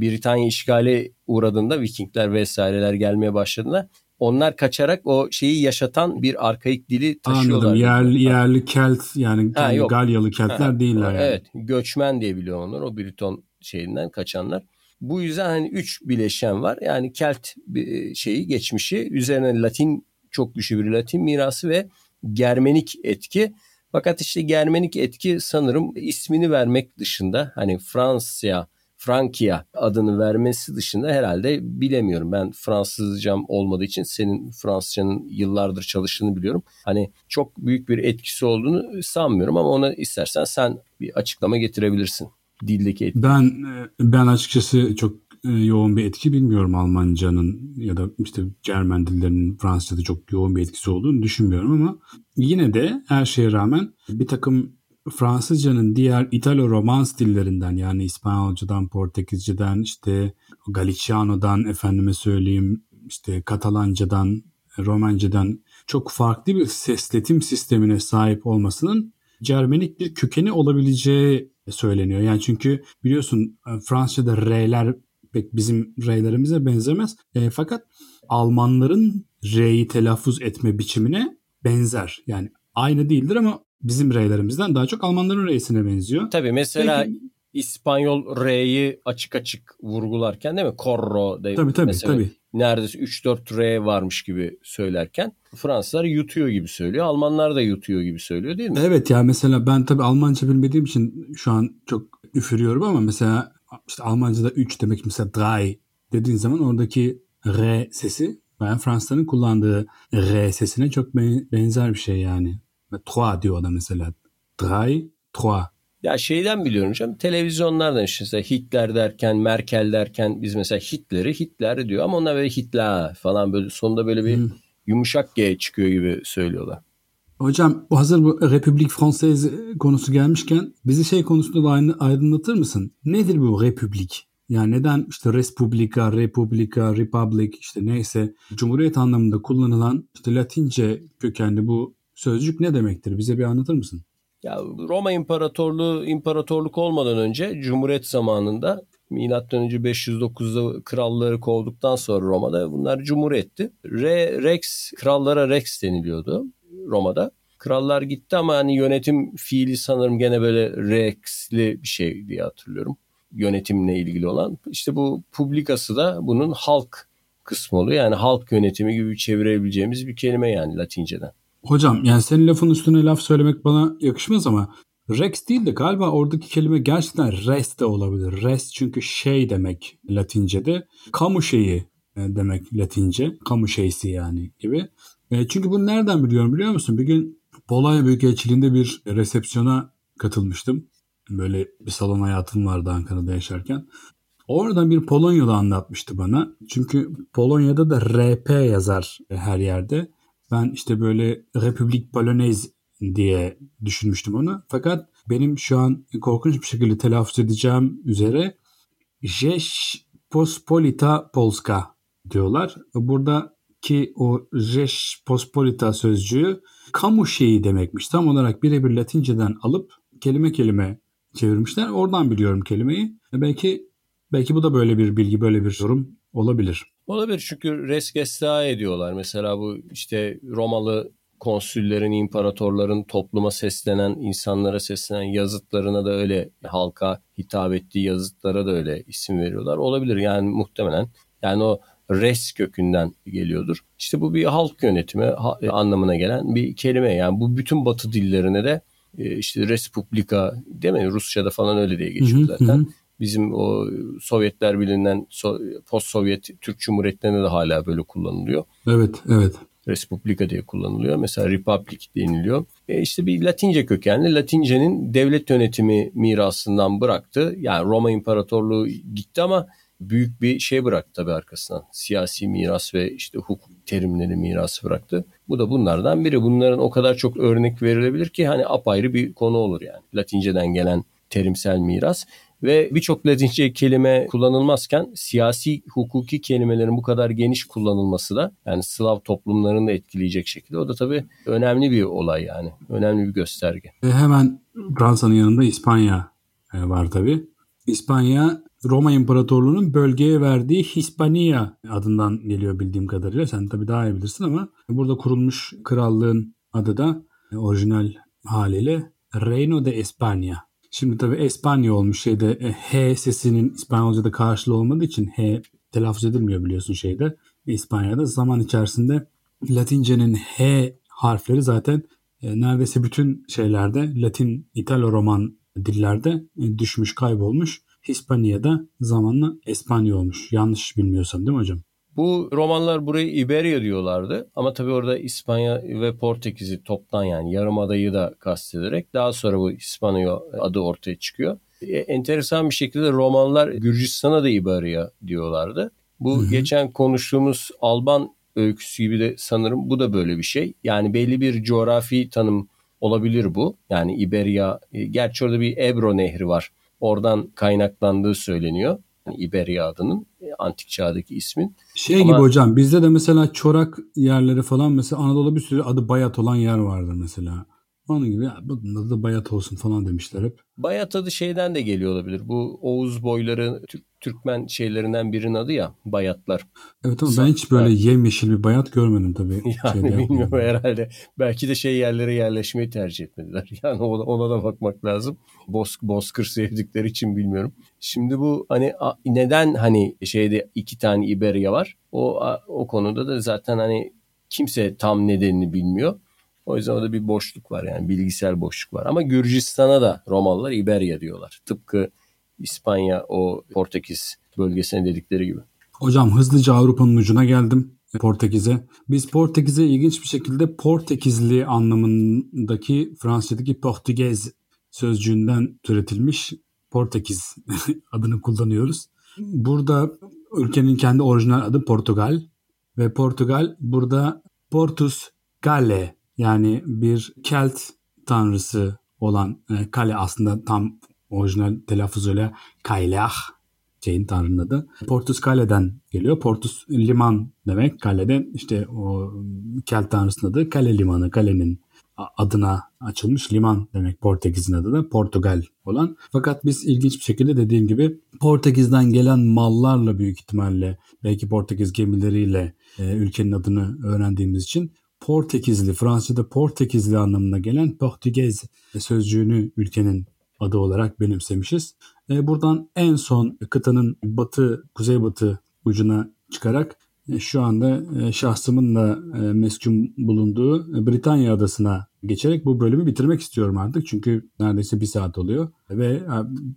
Britanya işgali uğradığında Vikingler vesaireler gelmeye başladığında onlar kaçarak o şeyi yaşatan bir arkaik dili taşıyorlar. Anladım. Yerli, yerli Kelt yani ha, yok. Galyalı Keltler ha, değiller yani. Evet. Göçmen diye biliyor onlar. O Briton şeyinden kaçanlar. Bu yüzden hani üç bileşen var. Yani Kelt şeyi geçmişi üzerine Latin çok güçlü bir Latin mirası ve Germenik etki. Fakat işte Germenik etki sanırım ismini vermek dışında hani Fransya, Frankia adını vermesi dışında herhalde bilemiyorum. Ben Fransızcam olmadığı için senin Fransızcanın yıllardır çalıştığını biliyorum. Hani çok büyük bir etkisi olduğunu sanmıyorum ama ona istersen sen bir açıklama getirebilirsin. Dildeki etki. Ben e, ben açıkçası çok e, yoğun bir etki bilmiyorum Almancanın ya da işte Cermen dillerinin Fransızca'da çok yoğun bir etkisi olduğunu düşünmüyorum ama yine de her şeye rağmen bir takım Fransızcanın diğer İtalo-Romans dillerinden yani İspanyolcadan, Portekizce'den, işte Galiciano'dan efendime söyleyeyim işte Katalancadan, Romence'den çok farklı bir sesletim sistemine sahip olmasının Cermenik bir kökeni olabileceği söyleniyor. Yani çünkü biliyorsun Fransızca'da R'ler pek bizim R'lerimize benzemez. E, fakat Almanların R'yi telaffuz etme biçimine benzer. Yani aynı değildir ama bizim R'lerimizden daha çok Almanların R'sine benziyor. Tabii mesela Peki, İspanyol R'yi açık açık vurgularken değil mi? Corro de tabii, tabii, mesela tabii. neredeyse 3-4 R varmış gibi söylerken Fransızlar yutuyor gibi söylüyor. Almanlar da yutuyor gibi söylüyor değil mi? Evet ya mesela ben tabii Almanca bilmediğim için şu an çok üfürüyorum ama mesela işte Almanca'da 3 demek mesela drei dediğin zaman oradaki R sesi ben Fransızların kullandığı R sesine çok benzer bir şey yani. Trois diyor adam mesela. Drei, trois. Ya şeyden biliyorum canım televizyonlardan işte Hitler derken Merkel derken biz mesela Hitler'i Hitler diyor ama onlar böyle Hitler falan böyle sonunda böyle bir hmm. yumuşak G çıkıyor gibi söylüyorlar. Hocam bu hazır bu Republik Française konusu gelmişken bizi şey konusunda da aydınlatır mısın? Nedir bu Republik? Yani neden işte Respublika, Republika, Republic işte neyse Cumhuriyet anlamında kullanılan işte Latince kökenli bu sözcük ne demektir? Bize bir anlatır mısın? Ya Roma İmparatorluğu imparatorluk olmadan önce Cumhuriyet zamanında Milattan önce 509'da kralları kovduktan sonra Roma'da bunlar cumhuriyetti. Re, Rex krallara Rex deniliyordu. Roma'da. Krallar gitti ama hani yönetim fiili sanırım gene böyle Rex'li bir şey diye hatırlıyorum. Yönetimle ilgili olan. İşte bu publikası da bunun halk kısmı oluyor. Yani halk yönetimi gibi çevirebileceğimiz bir kelime yani Latinceden. Hocam yani senin lafın üstüne laf söylemek bana yakışmaz ama Rex değil de galiba oradaki kelime gerçekten res de olabilir. Res çünkü şey demek Latince'de. Kamu şeyi e, demek Latince. Kamu şeysi yani gibi. E, çünkü bunu nereden biliyorum biliyor musun? Bir gün Polonya Büyükelçiliğinde bir resepsiyona katılmıştım. Böyle bir salon hayatım vardı Ankara'da yaşarken. Oradan bir Polonyalı anlatmıştı bana. Çünkü Polonya'da da RP yazar her yerde. Ben işte böyle Republik Polonaise diye düşünmüştüm onu. Fakat benim şu an korkunç bir şekilde telaffuz edeceğim üzere Rzesz Pospolita Polska diyorlar. Buradaki o Rzesz Pospolita sözcüğü kamu şeyi demekmiş. Tam olarak birebir Latinceden alıp kelime kelime çevirmişler. Oradan biliyorum kelimeyi. Belki belki bu da böyle bir bilgi, böyle bir yorum olabilir. Olabilir çünkü res gesta ediyorlar. Mesela bu işte Romalı konsüllerin, imparatorların topluma seslenen, insanlara seslenen yazıtlarına da öyle halka hitap ettiği yazıtlara da öyle isim veriyorlar. Olabilir yani muhtemelen. Yani o res kökünden geliyordur. İşte bu bir halk yönetimi anlamına gelen bir kelime. Yani bu bütün batı dillerine de e, işte Respublika değil mi? Rusça'da falan öyle diye geçiyor zaten. Bizim o Sovyetler Birliği'nden post Sovyet Türk Cumhuriyetlerinde de hala böyle kullanılıyor. Evet, evet. Respublika diye kullanılıyor. Mesela Republic deniliyor. E işte bir Latince kökenli. Latince'nin devlet yönetimi mirasından bıraktı. Yani Roma İmparatorluğu gitti ama büyük bir şey bıraktı tabii arkasından. Siyasi miras ve işte hukuk terimleri mirası bıraktı. Bu da bunlardan biri. Bunların o kadar çok örnek verilebilir ki hani apayrı bir konu olur yani. Latinceden gelen terimsel miras ve birçok Latince kelime kullanılmazken siyasi hukuki kelimelerin bu kadar geniş kullanılması da yani Slav toplumlarını da etkileyecek şekilde o da tabii önemli bir olay yani. Önemli bir gösterge. E hemen Fransa'nın yanında İspanya e, var tabii. İspanya Roma İmparatorluğu'nun bölgeye verdiği Hispania adından geliyor bildiğim kadarıyla. Sen tabii daha iyi bilirsin ama burada kurulmuş krallığın adı da e, orijinal haliyle Reino de España Şimdi tabii Espanya olmuş şeyde e, H sesinin İspanyolca'da karşılığı olmadığı için H telaffuz edilmiyor biliyorsun şeyde. İspanya'da zaman içerisinde Latince'nin H harfleri zaten e, neredeyse bütün şeylerde Latin, İtalo-Roman dillerde e, düşmüş, kaybolmuş. Hispanya'da zamanla Espanya olmuş. Yanlış bilmiyorsam değil mi hocam? Bu romanlar burayı İberya diyorlardı ama tabii orada İspanya ve Portekiz'i toptan yani yarım adayı da kastederek daha sonra bu İspanya adı ortaya çıkıyor. E, enteresan bir şekilde romanlar Gürcistan'a da İberya diyorlardı. Bu Hı-hı. geçen konuştuğumuz Alban öyküsü gibi de sanırım bu da böyle bir şey. Yani belli bir coğrafi tanım olabilir bu. Yani İberya, e, gerçi orada bir Ebro Nehri var. Oradan kaynaklandığı söyleniyor. Yani İberya adının e, antik çağdaki ismin. Şey Ama, gibi hocam bizde de mesela çorak yerleri falan mesela Anadolu'da bir sürü adı Bayat olan yer vardır mesela. Onun gibi ya, bunun adı da Bayat olsun falan demişler hep. Bayat adı şeyden de geliyor olabilir. Bu Oğuz boyları Türk, Türkmen şeylerinden birinin adı ya Bayatlar. Evet ama ben hiç böyle yemyeşil bir bayat görmedim tabii. Yani bilmiyorum herhalde. Belki de şey yerlere yerleşmeyi tercih etmediler. Yani ona, ona da bakmak lazım. Boz, bozkır sevdikleri için bilmiyorum. Şimdi bu hani neden hani şeyde iki tane İberya var? O o konuda da zaten hani kimse tam nedenini bilmiyor. O yüzden orada bir boşluk var yani bilgisel boşluk var. Ama Gürcistan'a da Romalılar İberya diyorlar. Tıpkı İspanya o Portekiz bölgesine dedikleri gibi. Hocam hızlıca Avrupa'nın ucuna geldim. Portekiz'e. Biz Portekiz'e ilginç bir şekilde Portekizli anlamındaki Fransızca'daki Portugez sözcüğünden türetilmiş Portekiz adını kullanıyoruz. Burada ülkenin kendi orijinal adı Portugal ve Portugal burada Portus Galle yani bir Kelt tanrısı olan e, kale aslında tam orijinal telaffuzuyla Kaylah şeyin tanrının adı. Portus Kale'den geliyor. Portus liman demek. Kalede işte o Kelt tanrısının adı Kale limanı. Kalenin adına açılmış liman demek Portekiz'in adı da Portugal olan. Fakat biz ilginç bir şekilde dediğim gibi Portekiz'den gelen mallarla büyük ihtimalle belki Portekiz gemileriyle e, ülkenin adını öğrendiğimiz için Portekizli, Fransızca'da Portekizli anlamına gelen Portugez sözcüğünü ülkenin adı olarak benimsemişiz. E, buradan en son kıtanın batı, kuzeybatı ucuna çıkarak e, şu anda e, şahsımın da meskun bulunduğu Britanya adasına geçerek bu bölümü bitirmek istiyorum artık. Çünkü neredeyse bir saat oluyor ve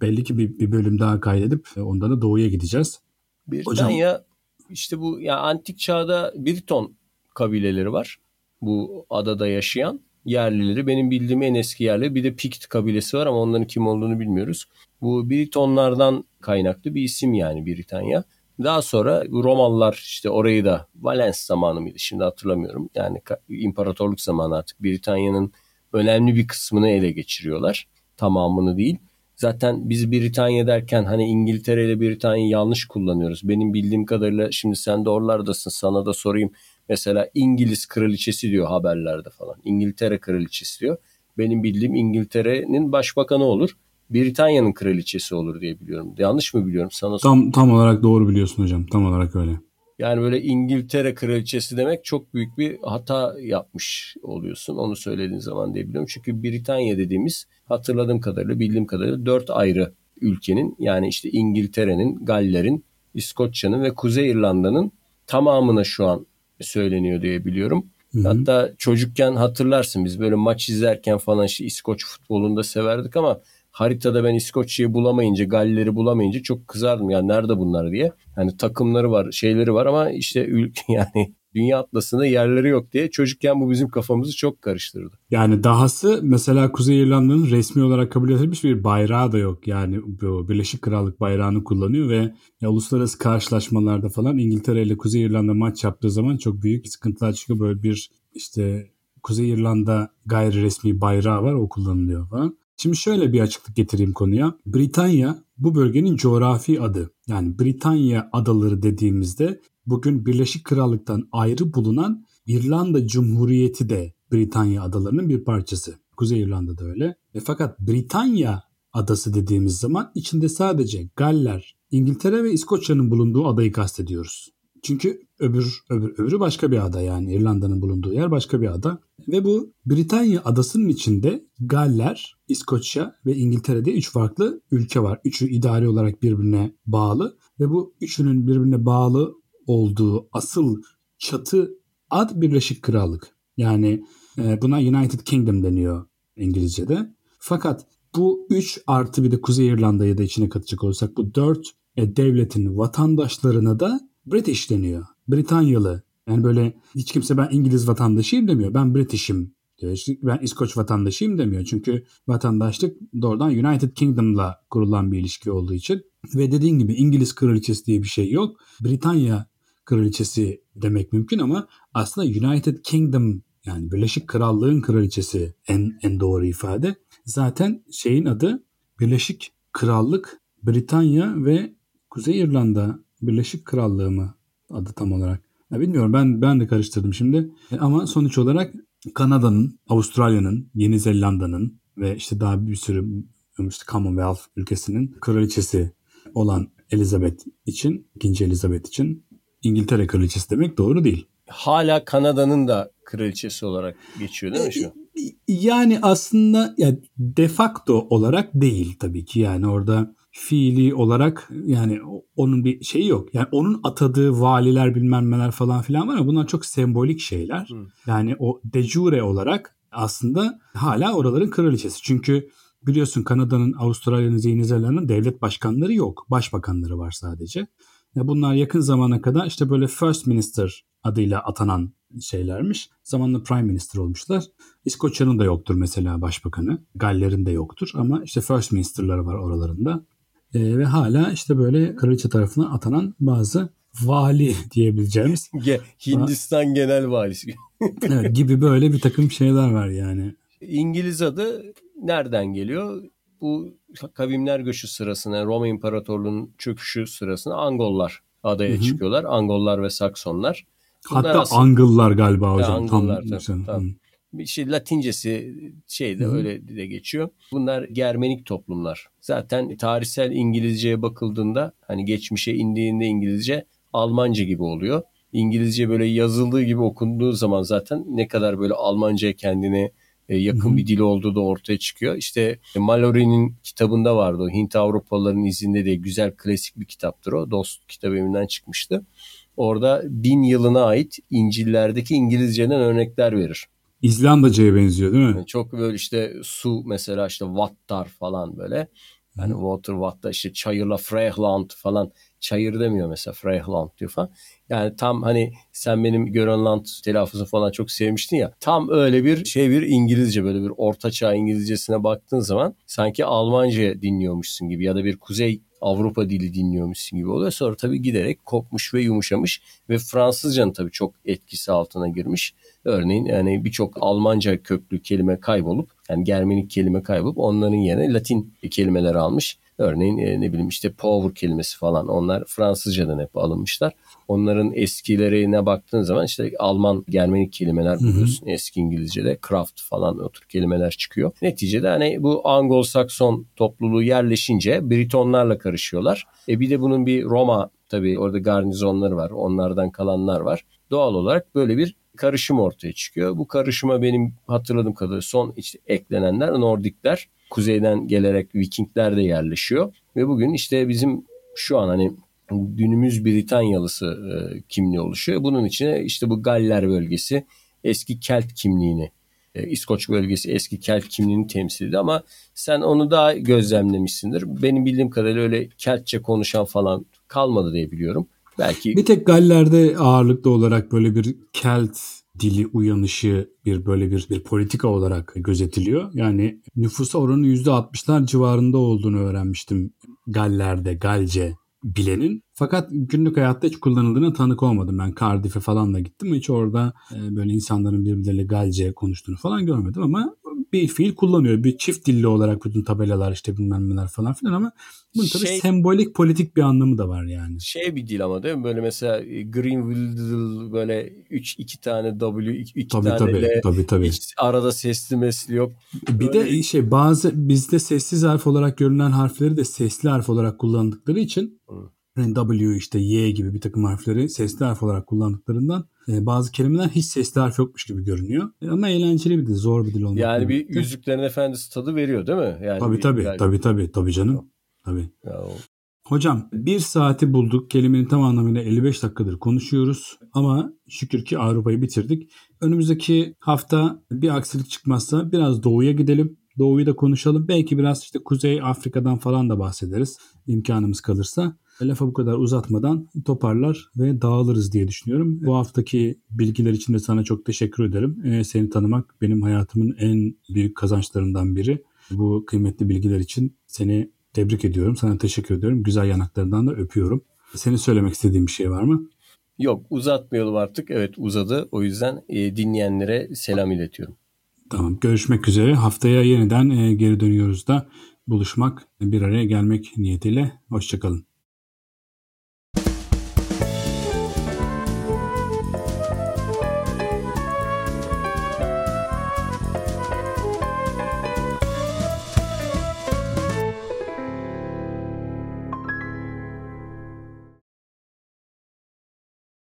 belli ki bir, bir bölüm daha kaydedip ondan da doğuya gideceğiz. Britanya Hocam, işte bu ya antik çağda Briton kabileleri var. Bu adada yaşayan yerlileri benim bildiğim en eski yerli bir de Pict kabilesi var ama onların kim olduğunu bilmiyoruz. Bu Britonlardan kaynaklı bir isim yani Britanya. Daha sonra Romalılar işte orayı da Valens zamanı mıydı şimdi hatırlamıyorum. Yani imparatorluk zamanı artık Britanya'nın önemli bir kısmını ele geçiriyorlar. Tamamını değil. Zaten biz Britanya derken hani İngiltere ile Britanya'yı yanlış kullanıyoruz. Benim bildiğim kadarıyla şimdi sen de oralardasın sana da sorayım. Mesela İngiliz kraliçesi diyor haberlerde falan. İngiltere kraliçesi diyor. Benim bildiğim İngiltere'nin başbakanı olur. Britanya'nın kraliçesi olur diye biliyorum. Yanlış mı biliyorum sana? Tam tam olarak doğru biliyorsun hocam. Tam olarak öyle. Yani böyle İngiltere kraliçesi demek çok büyük bir hata yapmış oluyorsun. Onu söylediğin zaman diye biliyorum. Çünkü Britanya dediğimiz hatırladığım kadarıyla bildiğim kadarıyla dört ayrı ülkenin yani işte İngiltere'nin, Galler'in, İskoçya'nın ve Kuzey İrlanda'nın tamamına şu an söyleniyor diye biliyorum. Hı-hı. Hatta çocukken hatırlarsın biz böyle maç izlerken falan işte İskoç futbolunda severdik ama haritada ben İskoçya'yı bulamayınca, Galler'i bulamayınca çok kızardım. Yani nerede bunlar diye. Yani takımları var, şeyleri var ama işte ülke yani dünya atlasında yerleri yok diye çocukken bu bizim kafamızı çok karıştırdı. Yani dahası mesela Kuzey İrlanda'nın resmi olarak kabul edilmiş bir bayrağı da yok. Yani Birleşik Krallık bayrağını kullanıyor ve uluslararası karşılaşmalarda falan İngiltere ile Kuzey İrlanda maç yaptığı zaman çok büyük sıkıntılar çıkıyor. Böyle bir işte Kuzey İrlanda gayri resmi bayrağı var o kullanılıyor falan. Şimdi şöyle bir açıklık getireyim konuya. Britanya bu bölgenin coğrafi adı. Yani Britanya adaları dediğimizde bugün Birleşik Krallık'tan ayrı bulunan İrlanda Cumhuriyeti de Britanya adalarının bir parçası. Kuzey İrlanda da öyle. E fakat Britanya adası dediğimiz zaman içinde sadece Galler, İngiltere ve İskoçya'nın bulunduğu adayı kastediyoruz. Çünkü öbür, öbür öbürü başka bir ada yani İrlanda'nın bulunduğu yer başka bir ada. Ve bu Britanya adasının içinde Galler, İskoçya ve İngiltere'de üç farklı ülke var. Üçü idari olarak birbirine bağlı ve bu üçünün birbirine bağlı olduğu asıl çatı ad Birleşik Krallık. Yani e, buna United Kingdom deniyor İngilizce'de. Fakat bu 3 artı bir de Kuzey İrlanda'yı da içine katacak olursak bu 4 e, devletin vatandaşlarına da British deniyor. Britanyalı. Yani böyle hiç kimse ben İngiliz vatandaşıyım demiyor. Ben British'im diyor. İşte ben İskoç vatandaşıyım demiyor. Çünkü vatandaşlık doğrudan United Kingdom'la kurulan bir ilişki olduğu için. Ve dediğin gibi İngiliz kraliçesi diye bir şey yok. Britanya kraliçesi demek mümkün ama aslında United Kingdom yani Birleşik Krallığın kraliçesi en en doğru ifade. Zaten şeyin adı Birleşik Krallık Britanya ve Kuzey İrlanda Birleşik Krallığı mı adı tam olarak? Ya bilmiyorum ben ben de karıştırdım şimdi. Ama sonuç olarak Kanada'nın, Avustralya'nın, Yeni Zelanda'nın ve işte daha bir sürü işte Commonwealth ülkesinin kraliçesi olan Elizabeth için, ikinci Elizabeth için İngiltere kraliçesi demek doğru değil. Hala Kanada'nın da kraliçesi olarak geçiyor değil mi şu? Yani aslında ya de facto olarak değil tabii ki. Yani orada fiili olarak yani onun bir şeyi yok. Yani onun atadığı valiler bilmem neler falan filan var ama bunlar çok sembolik şeyler. Hı. Yani o de jure olarak aslında hala oraların kraliçesi. Çünkü biliyorsun Kanada'nın, Avustralya'nın, Yeni Zelanda'nın devlet başkanları yok. Başbakanları var sadece. Ya bunlar yakın zamana kadar işte böyle First Minister adıyla atanan şeylermiş. Zamanla Prime Minister olmuşlar. İskoçya'nın da yoktur mesela başbakanı. Galler'in de yoktur ama işte First Minister'ları var oralarında. E, ve hala işte böyle kraliçe tarafından atanan bazı vali diyebileceğimiz. Hindistan genel valisi. evet, gibi böyle bir takım şeyler var yani. İngiliz adı nereden geliyor? Bu kavimler göçü sırasında Roma İmparatorluğu'nun çöküşü sırasında Angollar adaya Hı-hı. çıkıyorlar. Angollar ve Saksonlar. Bunlar Hatta aslında, Angıllar galiba hocam. Angıllar, tam, tam, tam bir şey Latincesi şeyde Hı. öyle de geçiyor. Bunlar Germenik toplumlar. Zaten tarihsel İngilizceye bakıldığında hani geçmişe indiğinde İngilizce Almanca gibi oluyor. İngilizce böyle yazıldığı gibi okunduğu zaman zaten ne kadar böyle Almanca kendine e, yakın Hı-hı. bir dil olduğu da ortaya çıkıyor. İşte Mallory'nin kitabında vardı o Hint Avrupalıların izinde diye güzel klasik bir kitaptır o. Dost kitabı evinden çıkmıştı. Orada bin yılına ait İncil'lerdeki İngilizceden örnekler verir. İzlandaca'ya benziyor değil mi? Yani çok böyle işte su mesela işte vattar falan böyle. Yani water watta işte çayırla Freyland falan çayır demiyor mesela Freyland diyor falan. Yani tam hani sen benim Grönland telaffuzunu falan çok sevmiştin ya. Tam öyle bir şey bir İngilizce böyle bir ortaçağ İngilizcesine baktığın zaman sanki Almanca dinliyormuşsun gibi ya da bir Kuzey Avrupa dili dinliyormuşsun gibi oluyor. Sonra tabii giderek kopmuş ve yumuşamış ve Fransızcanın tabii çok etkisi altına girmiş. Örneğin yani birçok Almanca köklü kelime kaybolup yani Germenik kelime kaybolup onların yerine Latin kelimeler almış. Örneğin e, ne bileyim işte power kelimesi falan onlar Fransızcadan hep alınmışlar. Onların eskilerine baktığın zaman işte Alman Germenik kelimeler buluyorsun. Hı hı. Eski İngilizce'de craft falan o tür kelimeler çıkıyor. Neticede hani bu Anglo-Sakson topluluğu yerleşince Britonlarla karışıyorlar. E bir de bunun bir Roma tabii orada garnizonları var. Onlardan kalanlar var. Doğal olarak böyle bir karışım ortaya çıkıyor. Bu karışıma benim hatırladığım kadarıyla son işte eklenenler Nordikler. Kuzeyden gelerek Vikingler de yerleşiyor. Ve bugün işte bizim şu an hani günümüz Britanyalısı e, kimliği oluşuyor. Bunun içine işte bu Galler bölgesi eski Kelt kimliğini e, İskoç bölgesi eski Kelt kimliğini temsil ediyor ama sen onu daha gözlemlemişsindir. Benim bildiğim kadarıyla öyle Keltçe konuşan falan kalmadı diye biliyorum. Belki bir tek Galler'de ağırlıklı olarak böyle bir Kelt dili uyanışı bir böyle bir, bir politika olarak gözetiliyor. Yani nüfusa oranı %60'lar civarında olduğunu öğrenmiştim Galler'de, Galce bilenin. Fakat günlük hayatta hiç kullanıldığına tanık olmadım. Ben Cardiff'e falan da gittim. Hiç orada e, böyle insanların birbirleriyle Galce konuştuğunu falan görmedim ama bir fiil kullanıyor. Bir çift dilli olarak bütün tabelalar işte bilmem neler falan filan ama bunun tabii şey, sembolik politik bir anlamı da var yani. Şey bir dil ama değil mi? Böyle mesela Greenville böyle 3 2 tane W 2 tabii, tane tabii, L tabii, tabii. hiç arada sesli mesli yok. Bir böyle... de şey bazı bizde sessiz harf olarak görünen harfleri de sesli harf olarak kullandıkları için Hı. Yani W işte Y gibi bir takım harfleri sesli harf olarak kullandıklarından e, bazı kelimeler hiç sesli harf yokmuş gibi görünüyor. E, ama eğlenceli bir dil, zor bir dil olmak. Yani bir birlikte. Yüzüklerin Efendisi tadı veriyor değil mi? Yani tabii bir, tabii, yani... tabii tabii tabii canım. Tabii. Ya o... Hocam bir saati bulduk. Kelimenin tam anlamıyla 55 dakikadır konuşuyoruz. Ama şükür ki Avrupa'yı bitirdik. Önümüzdeki hafta bir aksilik çıkmazsa biraz doğuya gidelim. Doğuyu da konuşalım. Belki biraz işte Kuzey Afrika'dan falan da bahsederiz. imkanımız kalırsa. Lafı bu kadar uzatmadan toparlar ve dağılırız diye düşünüyorum. Bu haftaki bilgiler için de sana çok teşekkür ederim. Ee, seni tanımak benim hayatımın en büyük kazançlarından biri. Bu kıymetli bilgiler için seni tebrik ediyorum. Sana teşekkür ediyorum. Güzel yanaklarından da öpüyorum. Senin söylemek istediğin bir şey var mı? Yok uzatmayalım artık. Evet uzadı. O yüzden e, dinleyenlere selam iletiyorum. Tamam görüşmek üzere. Haftaya yeniden e, geri dönüyoruz da buluşmak, bir araya gelmek niyetiyle. Hoşçakalın.